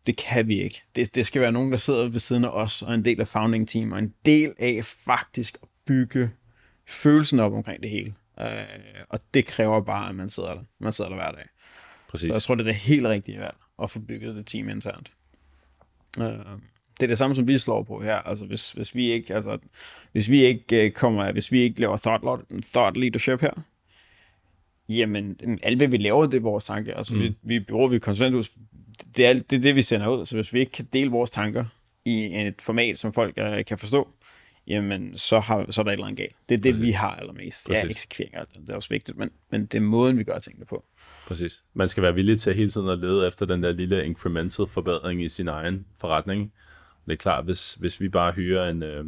Det kan vi ikke. Det, det skal være nogen, der sidder ved siden af os, og en del af founding team, og en del af faktisk at bygge følelsen op omkring det hele. Uh, og det kræver bare, at man sidder der, man sidder der hver dag. Præcis. Så jeg tror, det er det helt rigtige valg at få bygget det team internt. Uh, det er det samme, som vi slår på her. Altså, hvis, hvis vi ikke, altså, hvis vi ikke uh, kommer, hvis vi ikke laver thought, thought leadership her, jamen, alt hvad vi laver, det er vores tanke. Altså, mm. vi, vi bruger vi konsulenthus, det er, det er det, vi sender ud. Så hvis vi ikke kan dele vores tanker i et format, som folk uh, kan forstå, jamen, så, har, så er der et eller andet galt. Det er det, Præcis. vi har allermest. Præcis. Ja, eksekvering, det er også vigtigt, men, men det er måden, vi gør tingene på. Præcis. Man skal være villig til hele tiden at lede efter den der lille incremental forbedring i sin egen forretning. Det er klart, hvis, hvis vi bare hyrer en, øh,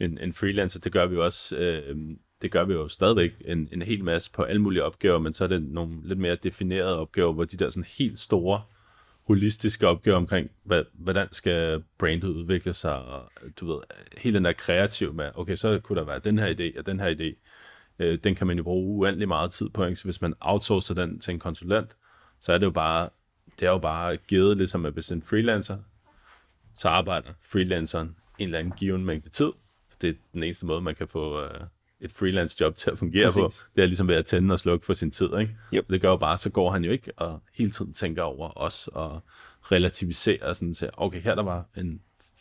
en, en freelancer, det gør vi jo også, øh, det gør vi jo stadigvæk en, en hel masse på alle mulige opgaver, men så er det nogle lidt mere definerede opgaver, hvor de der sådan helt store, holistiske opgave omkring, hvad, hvordan skal brandet udvikle sig, og du ved, hele den der kreativ med, okay, så kunne der være den her idé og den her idé, øh, den kan man jo bruge uendelig meget tid på, ikke? så hvis man outsourcer den til en konsulent, så er det jo bare, det er jo bare givet, ligesom at hvis en freelancer, så arbejder freelanceren en eller anden given mængde tid. Det er den eneste måde, man kan få øh, et freelance job til at fungere Præcis. på. Det er ligesom ved at tænde og slukke for sin tid. Ikke? Yep. Det gør jo bare, så går han jo ikke og hele tiden tænker over os og relativiserer sådan til, okay, her der var en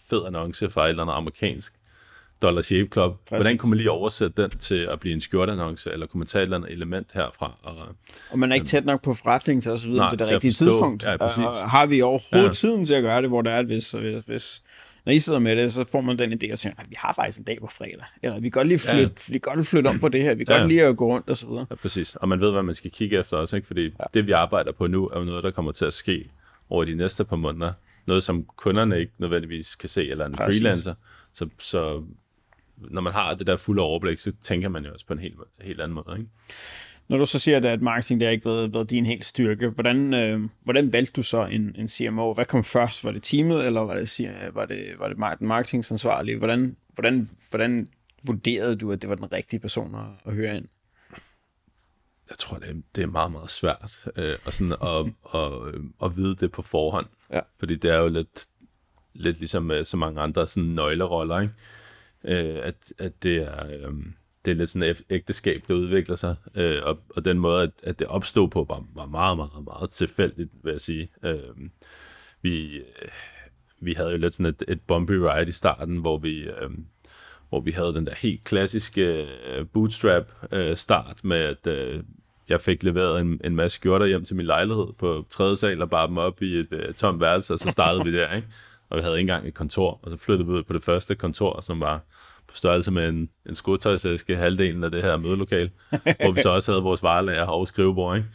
fed annonce fra et eller andet amerikansk Dollar Shave Club. Præcis. Hvordan kunne man lige oversætte den til at blive en skjortannonce, eller kunne man tage et eller andet element herfra? Og, og man er ikke tæt nok på forretning til at så videre, det er det rigtige tidspunkt. Ja, præcis. Og har vi overhovedet ja. tiden til at gøre det, hvor det er, hvis, hvis, hvis når I sidder med det, så får man den idé og siger, at vi har faktisk en dag på fredag. Eller vi kan godt lige flytte, ja. vi kan godt lige flytte om på det her. Vi kan ja. godt lige at gå rundt og så videre. Ja, præcis. Og man ved, hvad man skal kigge efter også, ikke? fordi ja. det, vi arbejder på nu, er jo noget, der kommer til at ske over de næste par måneder. Noget, som kunderne ikke nødvendigvis kan se, eller en præcis. freelancer. Så, så når man har det der fulde overblik, så tænker man jo også på en helt, helt anden måde. Ikke? Når du så siger, at marketing det er ikke været, været din helt styrke, hvordan, øh, hvordan valgte du så en, en CMO? Hvad kom først? Var det teamet, eller var det, var det, var det den marketingansvarlige? Hvordan, hvordan, hvordan vurderede du, at det var den rigtige person at, at høre ind? Jeg tror, det er, det er meget, meget svært øh, og sådan at, at, at vide det på forhånd. Ja. Fordi det er jo lidt, lidt ligesom med så mange andre sådan nøgleroller, ikke? øh, at, at det er... Øh, det er lidt sådan et ægteskab, der udvikler sig, øh, og, og den måde, at, at det opstod på, var, var meget, meget, meget tilfældigt, vil jeg sige. Øhm, øh, vi, vi havde jo lidt sådan et, et bumpy ride i starten, hvor vi, øh, hvor vi havde den der helt klassiske øh, bootstrap øh, start med, at øh, jeg fik leveret en, en masse skjorter hjem til min lejlighed på tredje sal og bare dem op i et øh, tomt værelse, og så startede vi der, ikke? Og vi havde ikke engang et kontor, og så flyttede vi ud på det første kontor, som var på størrelse med en, en skotøjsæske, halvdelen af det her mødelokal, hvor vi så også havde vores varelager og skrivebord, ikke?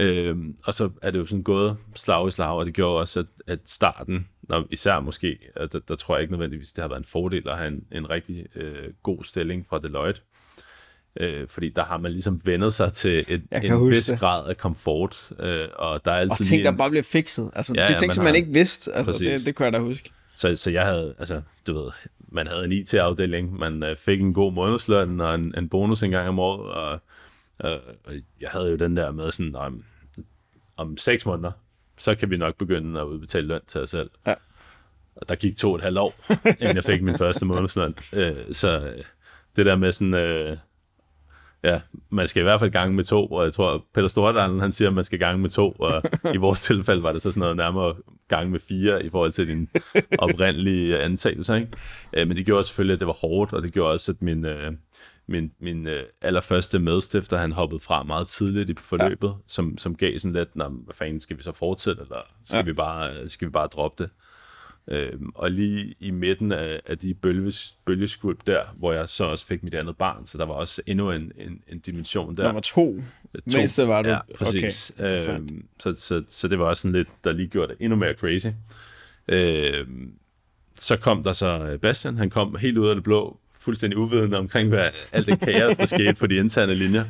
Øhm, og så er det jo sådan gået slag i slag, og det gjorde også, at, at starten, når, især måske, der, der tror jeg ikke nødvendigvis, det har været en fordel at have en, en rigtig øh, god stilling fra Deloitte. Øh, fordi der har man ligesom vendet sig til et, en vis det. grad af komfort. Øh, og der er altid og ting, en... der bare bliver fikset. Altså, ja, ting, som man har... ikke vidste. Altså, det, det kunne jeg da huske. Så, så jeg havde, altså, du ved, man havde en IT-afdeling, man øh, fik en god månedsløn og en, en bonus en gang om året, og, øh, og jeg havde jo den der med sådan, om, om seks måneder, så kan vi nok begynde at udbetale løn til os selv. Ja. Og der gik to og et halvt år, inden jeg fik min første månedsløn. Øh, så det der med sådan, øh, ja, man skal i hvert fald gange med to, og jeg tror, Peter Stordalen, han siger, at man skal gange med to, og i vores tilfælde var det så sådan noget nærmere gange med fire i forhold til din oprindelige antagelse, ikke? Øh, men det gjorde selvfølgelig, at det var hårdt, og det gjorde også, at min, øh, min, min øh, allerførste medstifter, han hoppede fra meget tidligt i forløbet, ja. som, som gav sådan lidt, hvad fanden, skal vi så fortsætte, eller skal, ja. vi, bare, skal vi bare droppe det? Øhm, og lige i midten af, af de bølges, bølgeskvulp der, hvor jeg så også fik mit andet barn, så der var også endnu en, en, en dimension der. Nummer to, to. Mens var du. Ja, præcis. Okay, øhm, så, så, så det var også sådan lidt, der lige gjorde det endnu mere crazy. Øhm, så kom der så Bastian, han kom helt ud af det blå, fuldstændig uvidende omkring, hvad alt det kaos, der skete på de interne linjer.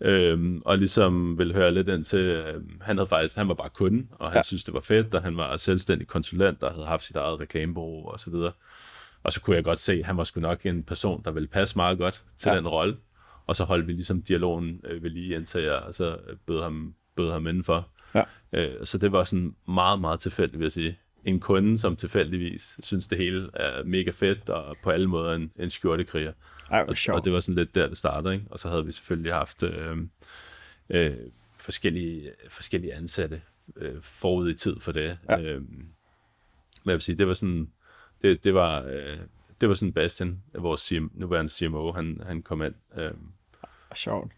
Øhm, og ligesom vil høre lidt ind til, øh, han havde faktisk, han var bare kunde, og han ja. synes det var fedt, og han var selvstændig konsulent, og havde haft sit eget reklamebureau og så videre. Og så kunne jeg godt se, at han var sgu nok en person, der ville passe meget godt til ja. den rolle. Og så holdt vi ligesom dialogen øh, ved lige, indtil jeg så bød ham, bød ham indenfor. Ja. Øh, så det var sådan meget, meget tilfældigt, vil jeg sige. En kunde, som tilfældigvis synes, det hele er mega fedt, og på alle måder en, en skjortekriger. Ej, Og, sjovt. og det var sådan lidt der, det startede, ikke? Og så havde vi selvfølgelig haft øh, øh, forskellige, forskellige ansatte øh, forud i tid for det. Ja. Øh, men jeg vil sige, det var sådan, det, det var, øh, det var sådan Bastian, vores CM, nuværende CMO, han, han kom ind. Øh, Sjovt.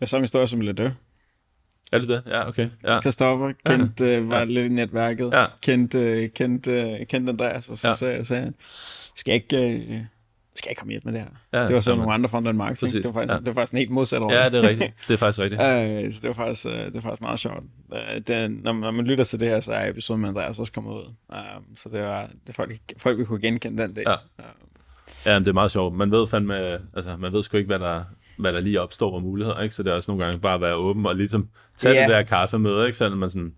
Jeg samme historie som Ledø. er det det? Ja, okay. Ja. Christoffer kendte, øh, var Ja. lidt i netværket, Ja. kendte, øh, kendte, øh, kendte Andreas, og så Ja. sagde, sagde han, skal jeg ikke, øh, skal jeg komme hjem med det her? Ja, det var så nogle andre fra den. Præcis, Det var, faktisk, ja. det var faktisk en helt modsat rolle. Ja, det er rigtigt. Det er faktisk rigtigt. Øh, det var faktisk, øh, det var faktisk meget sjovt. Øh, det, når, når man lytter til det her, så er episoden med Andreas også kommet ud. Um, så det var det folk, folk vil kunne genkende den dag. Ja. Uh, Ja, det er meget sjovt. Man ved fandme, altså, man ved sgu ikke, hvad der, hvad der lige opstår af muligheder, ikke? Så det er også nogle gange bare at være åben og ligesom tage Ja. det der kaffemøde, ikke? Så man sådan,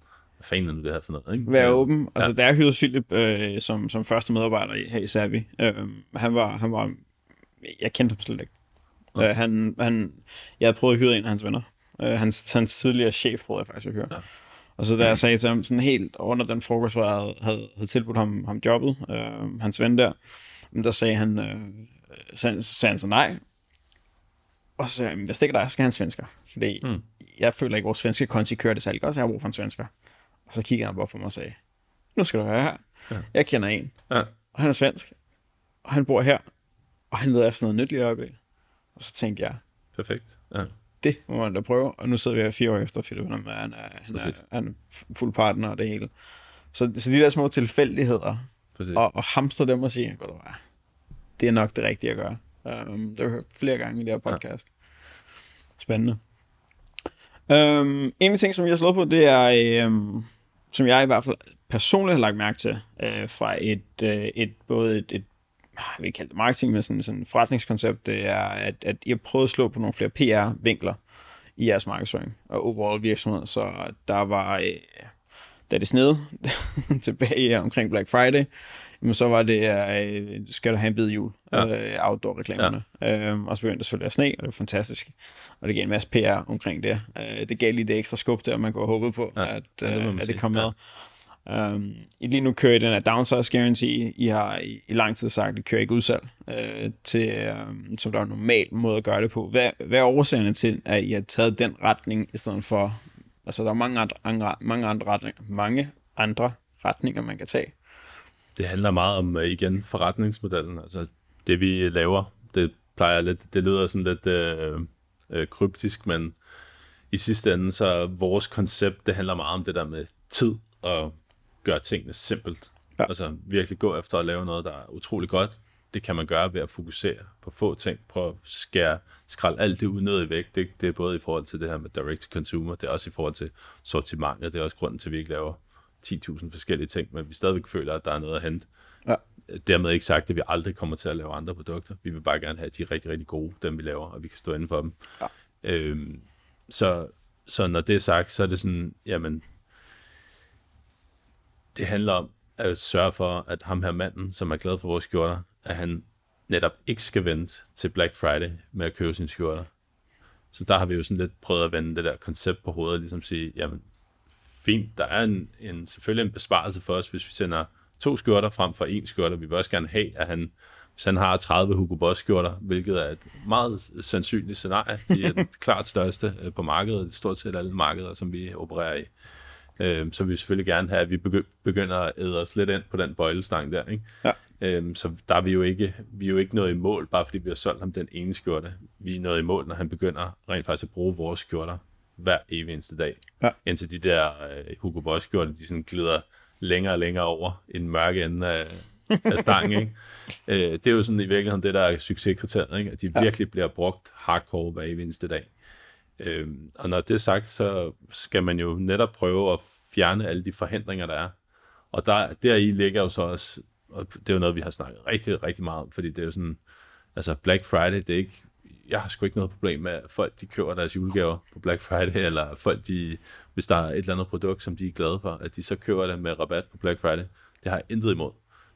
fanden er nu det her for noget, ikke? være Ja. åben. Altså, da jeg hyrede Philip øh, som, som første medarbejder i, her i Savi, øh, han, var, han var... Jeg kendte ham slet ikke. Okay. Øh, han, han, jeg havde prøvet at hyre en af hans venner. Øh, hans, hans tidligere chef prøvede jeg faktisk at hyre. Ja. Og så da jeg sagde til ham sådan helt under den frokost, hvor jeg havde, havde, havde tilbudt ham, ham jobbet, øh, hans ven der, men der sagde han, øh, så sagde han så nej. Og så sagde jeg, hvis det ikke er dig, så skal han svensker. Fordi mm. jeg føler ikke, at vores svenske konti kører det særlig godt, så jeg har brug for en svensker. Og så kiggede han bare på mig og sagde, nu skal du høre her. Ja. Ja. Jeg kender en, Ja, og han er svensk, og han bor her, og han leder efter noget nyt lige i øjeblikket. Og så tænkte jeg, perfekt. Ja. det må man da prøve. Og nu sidder vi her fire år efter, Philip, han er, han er, han er, han er fuld partner og det hele. Så, så de der små tilfældigheder, Præcis. og, og hamstre dem og sige, godt være, det er nok det rigtige at gøre. Um, det har jeg hørt flere gange i det her podcast. Spændende. Um, en af de ting, som jeg har slået på, det er, um, som jeg i hvert fald personligt har lagt mærke til, øh, fra et, øh, et både et, et ah, jeg vil ikke kalde det marketing, men sådan, sådan et forretningskoncept, det er, at, at I har prøvet at slå på nogle flere PR-vinkler i jeres markedsføring og overall virksomhed. Så der var, øh, da det sned tilbage omkring Black Friday, jamen så var det, øh, skal du have en bid jul, Ja. ja. øh, outdoor-reklamerne. Ja. Øhm, og så begyndte det selvfølgelig at sne, og det var fantastisk. Og det gav en masse PR omkring det. Øh, det gav lige det ekstra skub der, man kunne have håbet på, Ja, ja. at, ja, det øh, at det kom Ja. med. Um, I lige nu kører I den her downsize guarantee. I har i, i lang tid sagt, at I kører ikke udsalg, øh, til, um, som der er en normal måde at gøre det på. Hvad, hvad er årsagerne til, at I har taget den retning, i stedet for... Altså, der er mange andre, andre, mange andre, retninger, mange andre retninger, man kan tage. Det handler meget om, øh, igen, forretningsmodellen. Altså, det vi laver, det plejer lidt, det lyder sådan lidt øh, øh, kryptisk, men i sidste ende, så vores koncept, det handler meget om det der med tid og gøre tingene simpelt. Ja. Altså virkelig gå efter at lave noget, der er utrolig godt. Det kan man gøre ved at fokusere på få ting. Prøve at skære, skralde alt det unødige væk. Det, det er både i forhold til det her med direct to consumer, det er også i forhold til sortimentet. Det er også grunden til, at vi ikke laver 10.000 forskellige ting, men vi stadigvæk føler, at der er noget at hente. Ja. Dermed ikke sagt, at vi aldrig kommer til at lave andre produkter. Vi vil bare gerne have de rigtig, rigtig gode, dem vi laver, og vi kan stå inden for dem. Ja. Øhm, så, så når det er sagt, så er det sådan, jamen, det handler om at sørge for, at ham her manden, som er glad for vores skjorter, at han netop ikke skal vente til Black Friday med at købe sine skjorter. Så der har vi jo sådan lidt prøvet at vende det der koncept på hovedet, ligesom sige, jamen, fint, der er en, en, selvfølgelig en besparelse for os, hvis vi sender to skjorter frem for en skjorte. Vi vil også gerne have, at han, hvis han har 30 Hugo Boss skjorter, hvilket er et meget sandsynligt scenarie, de er den klart største øh, på markedet, stort set alle markeder, som vi opererer i. Øh, så vil vi selvfølgelig gerne have, at vi begy- begynder at æde os lidt ind på den bøjlestang der. Ikke? Ja. Øhm, så der er vi jo ikke, vi er jo ikke nået i mål, bare fordi vi har solgt ham den ene skjorte. Vi er nået i mål, når han begynder rent faktisk at bruge vores skjorter hver evig eneste dag. Ja. Indtil de der øh, Hugo Boss skjorte, de sådan glider længere og længere over i den mørke ende af, af stangen. Ikke? Øh, det er jo sådan i virkeligheden det, der er succeskriteriet, ikke? at de Ja. virkelig bliver brugt hardcore hver evig eneste dag. Øhm, og når det er sagt, så skal man jo netop prøve at fjerne alle de forhindringer, der er. Og der, deri ligger jo så også, og det er jo noget, vi har snakket rigtig, rigtig meget om, fordi det er jo sådan, altså Black Friday, det er ikke, jeg har sgu ikke noget problem med, at folk de køber deres julegaver på Black Friday, eller folk de, hvis der er et eller andet produkt, som de er glade for, at de så køber det med rabat på Black Friday. Det har jeg intet imod.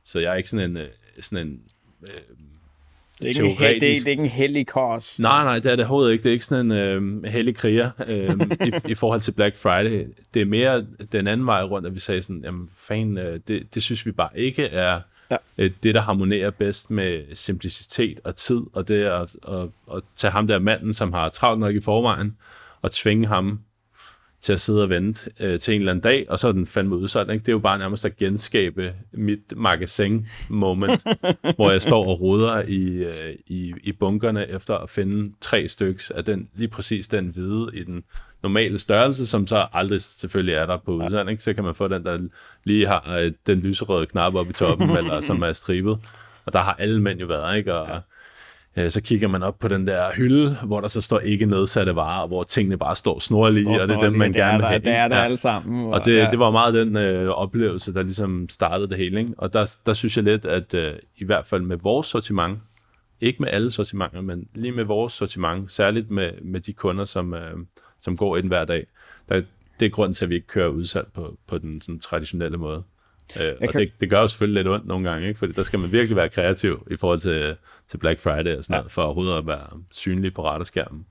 Så jeg er ikke sådan en, øh, sådan en øh, det er, ikke en, he- det, er, det er ikke en hellig kors. Nej, nej, det er det overhovedet ikke. Det er ikke sådan en øh, hellig kriger øh, i, i forhold til Black Friday. Det er mere den anden vej rundt, at vi sagde sådan, jamen fan, øh, det, det synes vi bare ikke er ja. øh, det, der harmonerer bedst med simplicitet og tid, og det at, at, at tage ham der manden, som har travlt nok i forvejen, og tvinge ham til at sidde og vente øh, til en eller anden dag, og så er den fandme udsolgt. Ikke? Det er jo bare nærmest at genskabe mit magasin-moment, hvor jeg står og ruder i, øh, i, i bunkerne efter at finde tre stykker af den, lige præcis den hvide i den normale størrelse, som så aldrig selvfølgelig er der på udsalg. Ikke? Så kan man få den, der lige har øh, den lyserøde knap op i toppen, eller som er stribet. Og der har alle mænd jo været, ikke? Og, ja Øh, så kigger man op på den der hylde, hvor der så står ikke nedsatte varer, hvor tingene bare står snorlige, står og det er dem, man gerne vil have. Det er det ja. alle sammen. Og, og det, ja. det var meget den øh, oplevelse, der ligesom startede det hele. Ikke? Og der, der synes jeg lidt, at øh, i hvert fald med vores sortiment, ikke med alle sortimenter, men lige med vores sortiment, særligt med, med de kunder, som, øh, som går ind hver dag, der, det er grunden til, at vi ikke kører udsalg på, på den sådan, traditionelle måde. Øh, og kan... det, det gør jo selvfølgelig lidt ondt nogle gange, ikke? fordi der skal man virkelig være kreativ i forhold til, til Black Friday og sådan ja. noget, for overhovedet at være synlig på radarskærmen.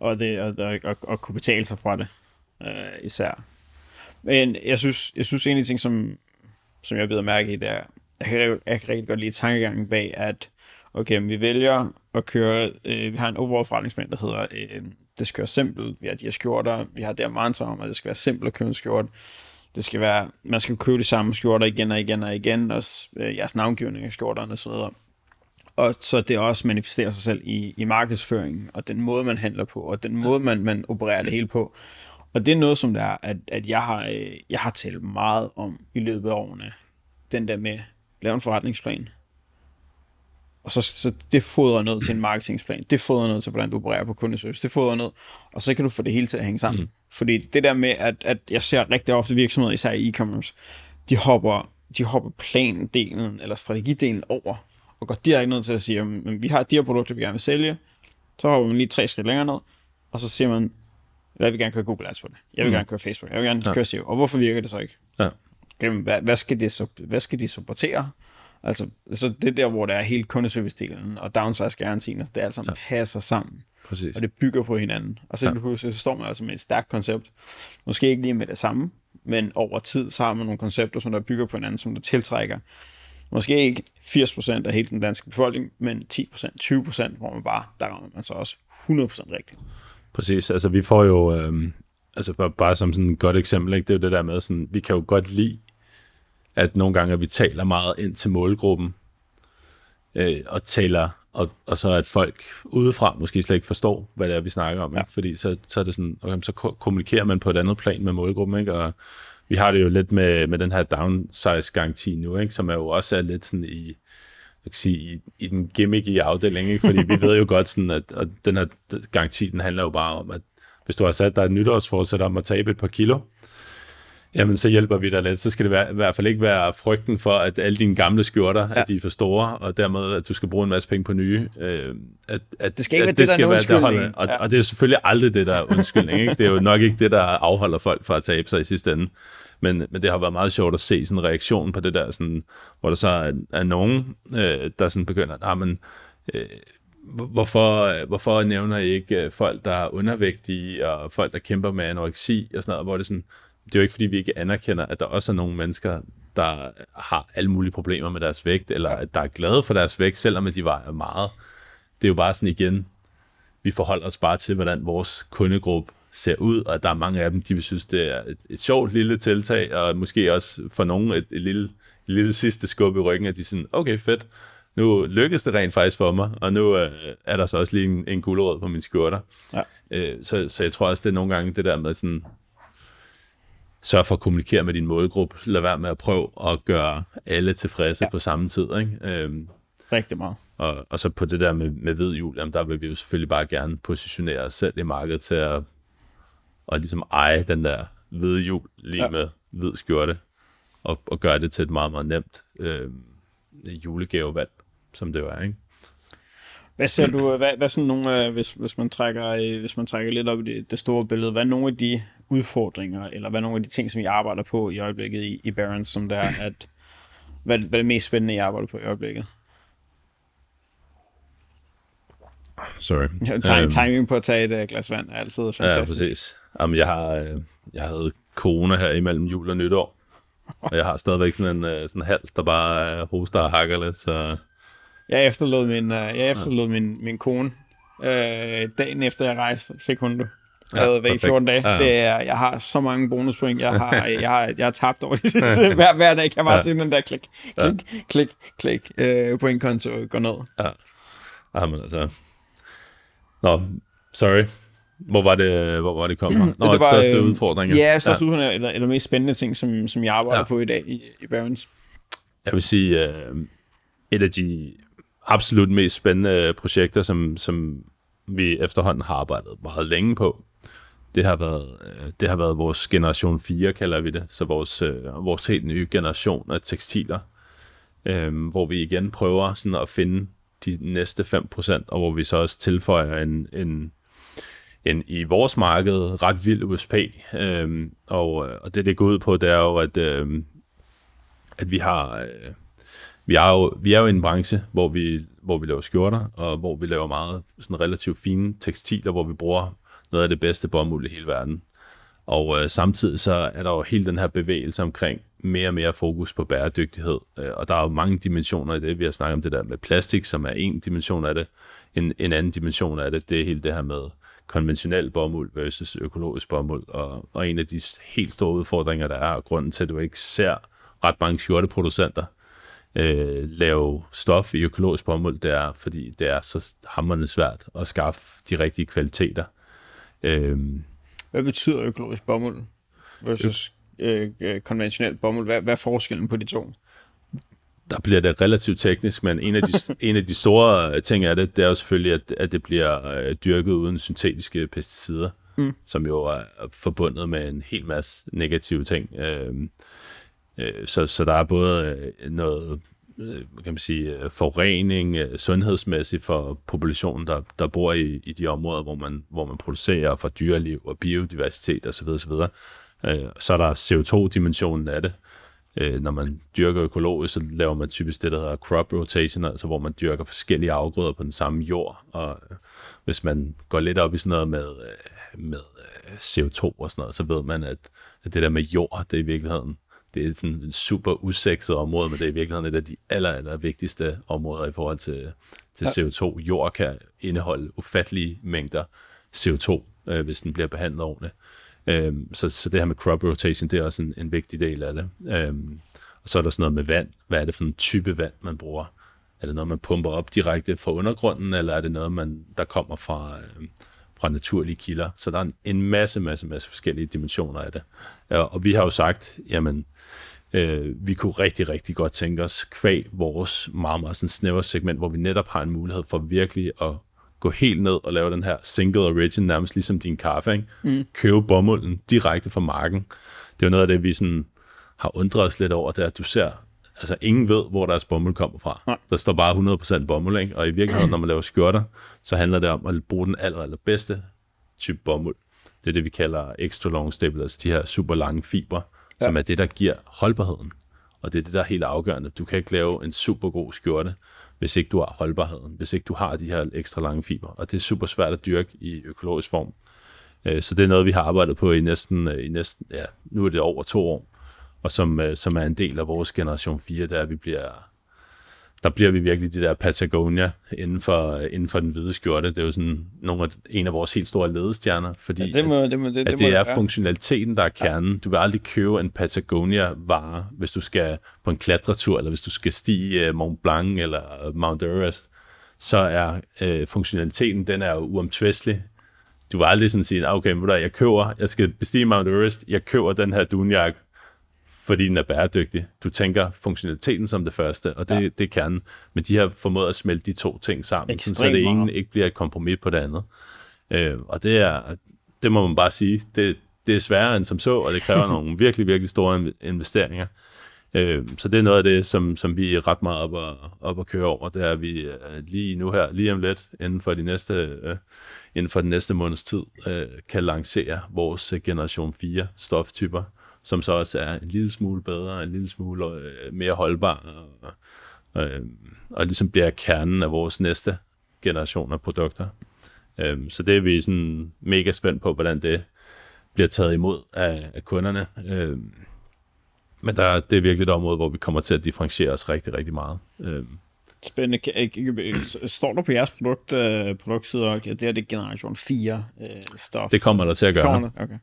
Og, det, og, og, og, og kunne betale sig fra det, øh, især. Men jeg synes, jeg synes en af de ting, som, som jeg bliver mærke i, det er, jeg kan, jeg kan rigtig godt lide tankegangen bag, at okay, vi vælger at køre, øh, vi har en overall forretningsplan, der hedder, øh, det skal være simpelt, vi har de her skjorter, vi har der mantra om, at det skal være simpelt at købe en skjorte, det skal være, man skal købe de samme skjorter igen og igen og igen, og øh, jeres navngivning af skjorterne og så videre. Og så det også manifesterer sig selv i, i markedsføringen, og den måde, man handler på, og den måde, man, man opererer det hele på. Og det er noget, som det er, at, at jeg, har, øh, jeg har talt meget om i løbet af årene. Den der med, lave en forretningsplan, og så, så det fodrer noget til en marketingsplan. Det fodrer noget til, hvordan du opererer på kundeservice. Det fodrer noget, og så kan du få det hele til at hænge sammen. Mm. Fordi det der med, at, at jeg ser rigtig ofte virksomheder, især i e-commerce, de hopper, de hopper plandelen eller strategidelen over, og går direkte ned til at sige, at vi har de her produkter, vi gerne vil sælge, så hopper man lige tre skridt længere ned, og så siger man, jeg vil gerne køre Google Ads på det. Jeg vil mm. gerne køre Facebook. Jeg vil gerne ja. køre SEO. Og hvorfor virker det så ikke? Ja. Jamen, hvad, hvad, skal det, hvad skal de supportere? Altså, så det der, hvor der er helt kundeservice-delen og downsize-garantien, det altså ja. passer sammen. Præcis. Og det bygger på hinanden. Og så, ja. så står man altså med et stærkt koncept. Måske ikke lige med det samme, men over tid, så har man nogle koncepter, som der bygger på hinanden, som der tiltrækker måske ikke 80% af hele den danske befolkning, men 10%, 20%, hvor man bare, der rammer man så også 100% rigtigt. Præcis, altså vi får jo, øh, altså bare, bare som sådan et godt eksempel, ikke? det er jo det der med, sådan, vi kan jo godt lide at nogle gange at vi taler meget ind til målgruppen, øh, og taler, og, og så at folk udefra måske slet ikke forstår, hvad det er, vi snakker om. Ja. Ikke? Fordi så, så er det sådan, okay, så kommunikerer man på et andet plan med målgruppen, ikke? og vi har det jo lidt med, med den her downsize-garanti nu, ikke? som er jo også er lidt sådan i, jeg kan sige, i, i den gimmicky afdeling, ikke? fordi vi ved jo godt, sådan, at, at den her garanti, den handler jo bare om, at hvis du har sat dig et nytårsforsæt om at tabe et par kilo, Jamen, så hjælper vi dig lidt. Så skal det være, i hvert fald ikke være frygten for, at alle dine gamle skjorter, ja. at de er for store, og dermed, at du skal bruge en masse penge på nye. Øh, at, at, det skal ikke at være det, det, der er der holder, og, ja. og det er selvfølgelig aldrig det, der er undskyldning. ikke? Det er jo nok ikke det, der afholder folk fra at tabe sig i sidste ende. Men, men det har været meget sjovt at se sådan en reaktion på det der, sådan, hvor der så er, er nogen, øh, der sådan begynder, at ah, men, øh, hvorfor, hvorfor nævner I ikke øh, folk, der er undervægtige, og folk, der kæmper med anoreksi, og sådan noget, hvor det sådan, det er jo ikke, fordi vi ikke anerkender, at der også er nogle mennesker, der har alle mulige problemer med deres vægt, eller at der er glade for deres vægt, selvom de vejer meget. Det er jo bare sådan igen, vi forholder os bare til, hvordan vores kundegruppe ser ud, og at der er mange af dem, de vil synes, det er et, et sjovt lille tiltag, og måske også for nogen et, et, lille, et lille sidste skub i ryggen, at de sådan, okay fedt, nu lykkedes det rent faktisk for mig, og nu øh, er der så også lige en, en guldrød på min skjorter. Ja. Øh, så, så jeg tror også, det er nogle gange det der med sådan, sørg for at kommunikere med din målgruppe. Lad være med at prøve at gøre alle tilfredse ja. på samme tid. Ikke? Øhm, Rigtig meget. Og, og så på det der med, med hvid jul, jamen der vil vi jo selvfølgelig bare gerne positionere os selv i markedet til at, at ligesom eje den der hvide jul lige ja. med hvid skjorte, og, og gøre det til et meget, meget nemt øh, julegavevalg, som det var, ikke? Hvad ser du, hvad, hvad sådan nogle, hvis, hvis, man trækker, hvis man trækker lidt op i det, det store billede, hvad er nogle af de udfordringer, eller hvad er nogle af de ting, som I arbejder på i øjeblikket i, i Barons, som der er, at hvad, hvad er det mest spændende, jeg arbejder på i øjeblikket? Sorry. Ja, time, Øhm, timing på at tage et uh, glas vand er altid Ja, fantastisk. præcis. Jamen, jeg har, øh, jeg havde corona her imellem jul og nytår. Og jeg har stadigvæk sådan en øh, sådan hals, der bare øh, hoster og hakker lidt, så... Jeg efterlod min, uh, jeg efterlod min, min kone uh, dagen efter jeg rejste, fik hun det. Jeg Ja, havde været i perfekt. 14 dage. Ja, ja. Det er, jeg har så mange bonuspoint. Jeg har, jeg har, jeg har tabt over de sidste. hver, hver dag kan jeg bare Ja. se den der klik, klik, klik, klik. Uh, pointkonto går ned. Ja. Jamen, altså... Nå, sorry. Hvor var det, hvor var det kom fra? Nå, det, var, største øh, udfordring. Ja, største ja. udfordring, eller, eller mest spændende ting, som, som jeg arbejder Ja. ja. på i dag i, i Barons. Jeg vil sige, øh, et af de absolut mest spændende øh, projekter, som, som vi efterhånden har arbejdet meget længe på, det har været, øh, det har været vores generation 4, kalder vi det, så vores, øh, vores helt nye generation af tekstiler, øh, hvor vi igen prøver sådan at finde de næste 5%, og hvor vi så også tilføjer en, en, en i vores marked ret vild USP. Øh, og, øh, og det, det går ud på, det er jo, at, øh, at vi har... Øh, vi er, jo, vi er jo i en branche, hvor vi, hvor vi laver skjorter, og hvor vi laver meget sådan relativt fine tekstiler, hvor vi bruger noget af det bedste bomuld i hele verden. Og øh, samtidig så er der jo hele den her bevægelse omkring mere og mere fokus på bæredygtighed. Øh, og der er jo mange dimensioner i det. Vi har snakket om det der med plastik, som er en dimension af det. En, en anden dimension af det, det er hele det her med konventionel bomuld versus økologisk bomuld. Og, og en af de helt store udfordringer, der er, og grunden til, at du ikke ser ret mange skjorteproducenter øh, lave stof i økologisk bomuld, det er, fordi det er så hammerende svært at skaffe de rigtige kvaliteter. Øh, Hvad betyder økologisk bomuld versus øh, øh, konventionel bomuld? Hvad, hvad er forskellen på de to? der bliver det relativt teknisk, men en af de, en af de store ting af det, det er jo selvfølgelig, at, at det bliver øh, dyrket uden syntetiske pesticider, mm. som jo er forbundet med en hel masse negative ting. Øh, Øh, så, så der er både øh, noget øh, kan man sige, forurening sundhedsmæssigt for populationen, der, der bor i, i de områder, hvor man, hvor man producerer for dyreliv og biodiversitet osv. osv. Så er der CO2-dimensionen af det. Når man dyrker økologisk, så laver man typisk det, der hedder crop rotation, altså hvor man dyrker forskellige afgrøder på den samme jord. Og hvis man går lidt op i sådan noget med, med CO2 og sådan noget, så ved man, at, at det der med jord, det er i virkeligheden det er sådan et super usekset område, men det er i virkeligheden et af de aller, aller vigtigste områder i forhold til, til ja. CO2. Jord kan indeholde ufattelige mængder CO2, øh, hvis den bliver behandlet ordentligt. Øhm, så, så det her med crop rotation, det er også en, en vigtig del af det. Øhm, og så er der sådan noget med vand. Hvad er det for en type vand, man bruger? Er det noget, man pumper op direkte fra undergrunden, eller er det noget, man, der kommer fra, øh, fra naturlige kilder? Så der er en, en masse, masse, masse forskellige dimensioner af det. Og vi har jo sagt, jamen, øh, vi kunne rigtig, rigtig godt tænke os kvæg vores meget, meget sådan snævre segment, hvor vi netop har en mulighed for virkelig at gå helt ned og lave den her single origin, nærmest ligesom din kaffe, ikke? Mm. købe bomulden direkte fra marken. Det er jo noget af det, vi sådan har undret os lidt over, det er, at du ser, altså ingen ved, hvor deres bomuld kommer fra. Nej. Der står bare 100% bomuld, ikke? og i virkeligheden, når man laver skjorter, så handler det om at bruge den aller, allerbedste type bomuld. Det er det, vi kalder extra long staple, altså de her super lange fiber, ja. som er det, der giver holdbarheden. Og det er det, der er helt afgørende. Du kan ikke lave en super god skjorte, hvis ikke du har holdbarheden, hvis ikke du har de her ekstra lange fiber. Og det er super svært at dyrke i økologisk form. Øh, Så det er noget, vi har arbejdet på i næsten, øh, i næsten ja, nu er det over to år, og som, øh, som er en del af vores generation 4, der vi bliver, der bliver vi virkelig de der Patagonia inden for, øh, inden for den hvide skjorte. Det er jo sådan nogle af, en af vores helt store ledestjerner, fordi Ja, det må, det må, det, at det, det er være. funktionaliteten, der er kernen. Du vil aldrig købe en Patagonia-vare, hvis du skal på en klatretur, eller hvis du skal stige uh, Mont Blanc eller Mount Everest. Så er uh, funktionaliteten, den er jo uomtvistelig. Du vil aldrig sådan sige, "Ah, okay, men jeg køber, jeg skal bestige Mount Everest, jeg køber den her dunjakke, fordi den er bæredygtig. Du tænker funktionaliteten som det første, og det, ja. det er kernen. Men de har formået at smelte de to ting sammen, sådan, så det ene meget. ikke bliver et kompromis på det andet. Øh, og det er, det må man bare sige, det, det er sværere end som så, og det kræver nogle virkelig, virkelig store in- investeringer. Øh, så det er noget af det, som, som vi er ret meget op at, op at køre over, det er, vi øh, lige nu her, lige om lidt, inden for de næste, øh, inden for den næste måneds tid, øh, kan lancere vores generation 4 stoftyper, som så også er en lille smule bedre, en lille smule øh, mere holdbar, og, øh, og ligesom bliver kernen af vores næste generation af produkter. Øh, så det er vi sådan mega spændt på, hvordan det bliver taget imod af, af kunderne. Øh, men der, det er virkelig et område, hvor vi kommer til at differentiere os rigtig, rigtig meget. Øh, Spændende. Står der på jeres produkt, øh, produktside, okay, det er det generation 4 øh, stof? det kommer der til at gøre, Kommer det? Okay.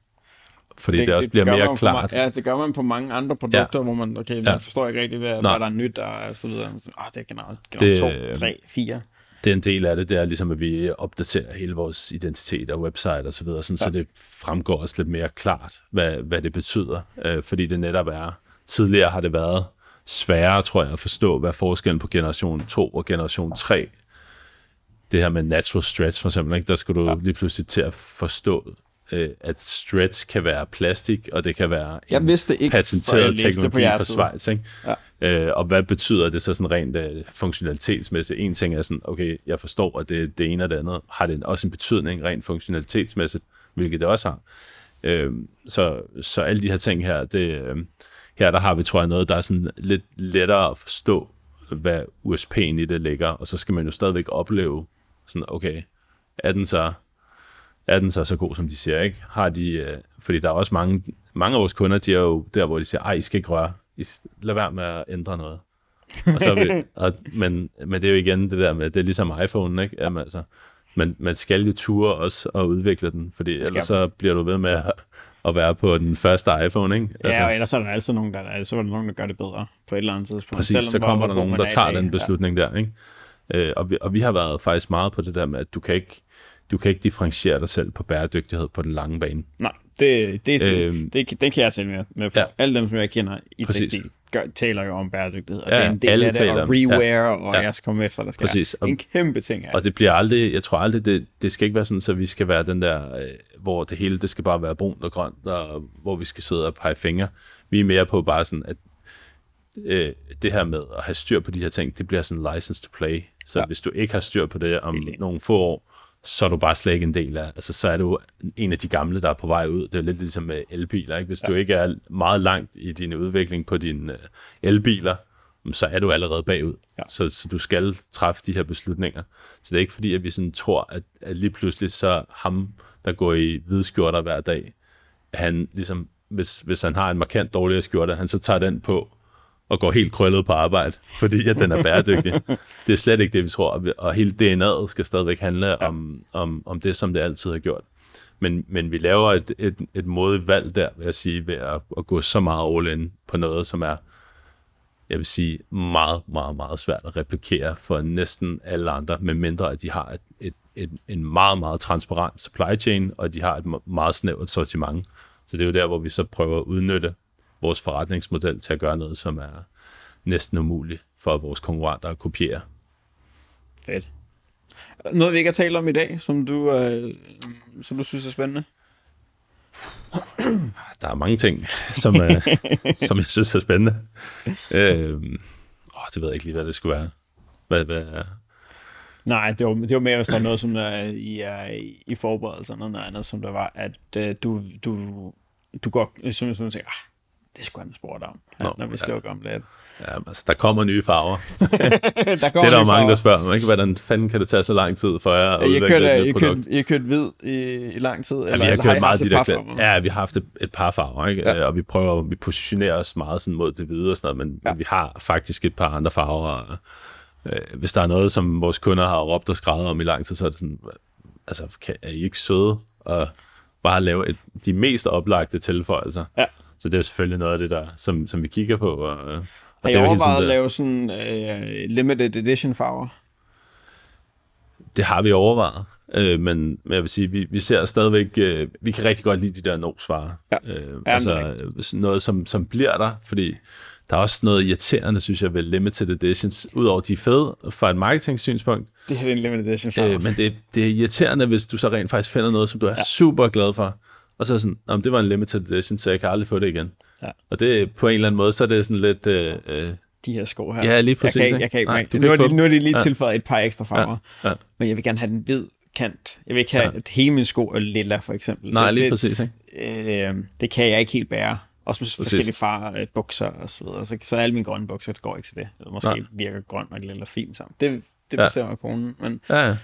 Fordi det, det også bliver man mere klart. Ja, det gør man på mange andre produkter, ja. hvor man, okay, man Ja. forstår ikke rigtig, hvad, Nej. hvad der er nyt, og så videre. Så, ah, det er generelt, generelt Det, 2, 3, 4. det er en del af det, det er ligesom, at vi opdaterer hele vores identitet og website og så videre, sådan, ja. så det fremgår også lidt mere klart, hvad, hvad det betyder. Øh, fordi det netop er, tidligere har det været sværere, tror jeg, at forstå, hvad forskellen på generation 2 og generation 3. Det her med natural stretch for eksempel, ikke? der skal du ja. lige pludselig til at forstå, øh, at stretch kan være plastik, og det kan være Jeg en vidste ikke, patenteret teknologi fra. Schweiz. Ikke? Ja. Øh, og hvad betyder det så sådan rent øh, funktionalitetsmæssigt? En ting er sådan, okay, jeg forstår, at det det ene og det andet. Har det også en betydning rent funktionalitetsmæssigt, hvilket det også har. Øh, så, så alle de her ting her, det, øh, her der har vi, tror jeg, noget, der er sådan lidt lettere at forstå, hvad USP'en i det ligger, og så skal man jo stadigvæk opleve, sådan, okay, er den så er den så så god, som de siger, ikke? Har de, øh, fordi der er også mange, mange af vores kunder, de er jo der, hvor de siger, ej, I skal ikke røre, I, lad være med at ændre noget. Og så vi, og, men, men det er jo igen det der med, det er ligesom iPhone, ikke? Jamen, altså, men man skal jo ture også og udvikle den, fordi ellers man. så bliver du ved med at, at være på den første iPhone, ikke? Altså, ja, og ellers er der altid nogen, der, så er der nogen, der gør det bedre på et eller andet tidspunkt. Præcis, selvom så kommer der nogen, man der er tager den beslutning der, ikke? Øh, og, vi, og vi har været faktisk meget på det der med, at du kan ikke, du kan ikke differentiere dig selv på bæredygtighed på den lange bane. Nej, det, det, det, Øhm, det, det, det kan jeg tælle med, med på. ja. Alle dem, som jeg kender i Præcis. tekstil, gør, taler jo om bæredygtighed. Og Ja, det er en del alle af det, taler og reware, ja. og Ja. jeg skal komme efter, der skal Præcis. en kæmpe ting af Og det bliver aldrig, jeg tror aldrig, det, det skal ikke være sådan, så vi skal være den der, øh, hvor det hele, det skal bare være brunt og grønt, og hvor vi skal sidde og pege fingre. Vi er mere på bare sådan, at øh, det her med at have styr på de her ting, det bliver sådan license to play. Så ja. Hvis du ikke har styr på det om enig. nogle få år, så er du bare slet ikke en del af, altså så er du en af de gamle, der er på vej ud. Det er lidt ligesom med elbiler, ikke? Hvis ja. du ikke er meget langt i din udvikling på dine øh, elbiler, så er du allerede bagud. Ja. Så, så du skal træffe de her beslutninger. Så det er ikke fordi, at vi sådan tror, at, at lige pludselig så ham, der går i hvide skjorter hver dag, han ligesom, hvis, hvis han har en markant dårligere skjorte, han så tager den på og går helt krøllet på arbejde, fordi at den er bæredygtig. det er slet ikke det, vi tror. Og hele DNA'et skal stadigvæk handle ja. om, om, om det, som det altid har gjort. Men, men vi laver et, et, et modigt valg der, vil jeg sige, ved at, at gå så meget all in på noget, som er, jeg vil sige, meget, meget, meget svært at replikere for næsten alle andre, medmindre at de har et, et, et, en meget, meget transparent supply chain, og de har et me- meget snævert sortiment. Så det er jo der, hvor vi så prøver at udnytte vores forretningsmodel til at gøre noget, som er næsten umuligt for vores konkurrenter at kopiere. Fedt. Noget, vi ikke har talt om i dag, som du, øh, som du synes er spændende? Der er mange ting, som, øh, som jeg synes er spændende. Øh, åh, det ved jeg ikke lige, hvad det skulle være. Hvad, hvad, Nej, det var, det var mere, hvis der var noget, som er i, er i, i forberedelse, og noget andet, som der var, at øh, du, du, du går, som jeg tænker, ah, det skulle han have spurgt om, ja, Nå, når vi slukker om lidt. ja, altså, der kommer nye farver. der Det er der mange, farver. der spørger mig. Ikke? Hvordan fanden kan det tage så lang tid for jer at Jeg udvikle kørte, et nyt produkt? kørte, jeg kørte hvid i, i lang tid. Ja, eller, vi har kørt I meget de der klæder. farver? Ja, vi har haft et, et par farver, ikke? Ja. Ja. og vi prøver, vi positionerer os meget sådan mod det hvide og sådan noget, men, ja. Ja. men vi har faktisk et par andre farver. Øh, hvis der er noget, som vores kunder har råbt og skrevet om i lang tid, så er det sådan, altså, kan, er I ikke søde og bare lave et, de mest oplagte tilføjelser? Ja. Så det er jo selvfølgelig noget af det, der, som, som vi kigger på. Og, og Har I er overvejet at lave sådan øh, limited edition farver? Det har vi overvejet, øh, men, men jeg vil sige, vi, vi ser stadigvæk, øh, vi kan rigtig godt lide de der nosvarer. Ja. Øh, altså noget, som, som bliver der, fordi der er også noget irriterende, synes jeg, ved limited editions, udover de er fede fra et marketing-synspunkt, Det her er en limited edition øh, men det, det er irriterende, hvis du så rent faktisk finder noget, som du er ja. super glad for, og så er sådan, "Nå, men det var en limited edition, så jeg kan aldrig få det igen. Ja. Og det er på en eller anden måde, så er det sådan lidt... Øh, øh, de her sko her. Ja, lige præcis, Jeg kan, ikke? jeg kan ikke, Nej, du nu, få de, nu har de lige Ja. tilføjet et par ekstra farver. ja. Men jeg vil gerne have den hvid kant. Jeg vil ikke have, Ja. ja. at hele min sko er lilla, for eksempel. nej, det, lige det, præcis, ikke? øh, det kan jeg ikke helt bære. Også med forskellige farver, øh, bukser og så videre. Så, så alle mine grønne bukser går ikke til det. Eller måske Nej. virker grøn og lilla fint sammen. Det, det Ja. bestemmer konen. Men, Ja, ja.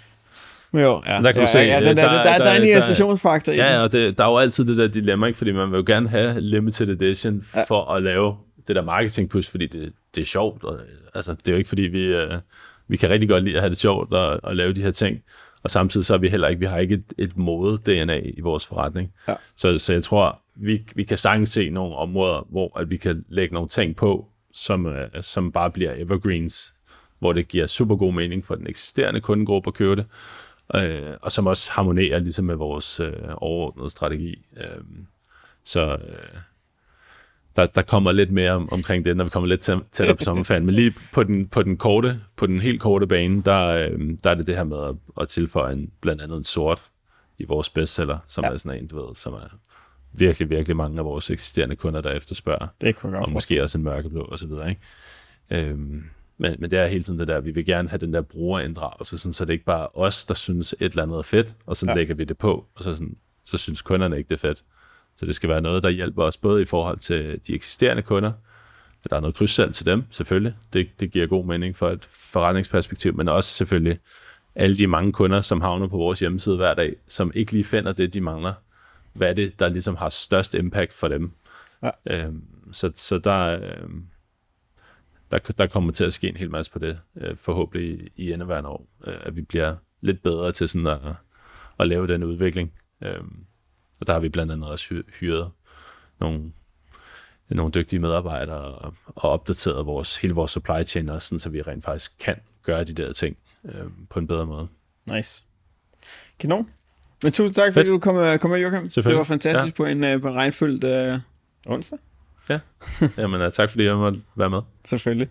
Jo, ja. Der kan du ja, se, ja, øh, der, der, der, der- der, der, er en irritationsfaktor i Ja, den. ja, og det, der er jo altid det der dilemma, ikke? fordi man vil jo gerne have limited edition Ja. for at lave det der marketing push, fordi det, det er sjovt. Og, altså, det er jo ikke fordi, vi, øh, vi kan rigtig godt lide at have det sjovt og, og lave de her ting. Og samtidig så er vi heller ikke, vi har ikke et, et mode-DNA i vores forretning. Ja. Så, så jeg tror, vi, vi kan sagtens se nogle områder, hvor at vi kan lægge nogle ting på, som, øh, som bare bliver evergreens, hvor det giver super god mening for den eksisterende kundegruppe at købe det, øh, og som også harmonerer ligesom med vores øh, overordnede strategi. Øh, så øh, der, der kommer lidt mere om, omkring det, når vi kommer lidt tæ- tættere på sommerferien. Men lige på den, på den korte, på den helt korte bane, der, øh, der er det det her med at, at tilføje en, blandt andet en sort i vores bestseller, som Ja. ja. er sådan en, du ved, som er virkelig, virkelig mange af vores eksisterende kunder, der efterspørger Det kunne jeg godt og måske også en mørkeblå og så videre, ikke? Øhm, men, men det er hele tiden det der, vi vil gerne have den der brugerinddragelse, sådan, så det er ikke bare os, der synes et eller andet er fedt, og så ja. lægger vi det på, og så, sådan, så synes kunderne ikke, det er fedt. Så det skal være noget, der hjælper os både i forhold til de eksisterende kunder, at der er noget krydssalg til dem, selvfølgelig. Det, det giver god mening for et forretningsperspektiv, men også selvfølgelig alle de mange kunder, som havner på vores hjemmeside hver dag, som ikke lige finder det, de mangler. Hvad er det, der ligesom har størst impact for dem? Ja. Øhm, så, så der, øhm, der, der kommer til at ske en hel masse på det, øh, forhåbentlig i, indeværende år, øh, at vi bliver lidt bedre til sådan at, at lave den udvikling. Øhm, og der har vi blandt andet også hy- hyret nogle, nogle dygtige medarbejdere og, og opdateret vores, hele vores supply chain også, sådan, så vi rent faktisk kan gøre de der ting øh, på en bedre måde. Nice. Kanon. Men tusind tak, fordi Fedt. du kom, øh, kom med, Joachim. Det var fantastisk ja. på en, øh, på en regnfyldt øh, onsdag. Jamen, øh, tak fordi jeg måtte være med. Selvfølgelig.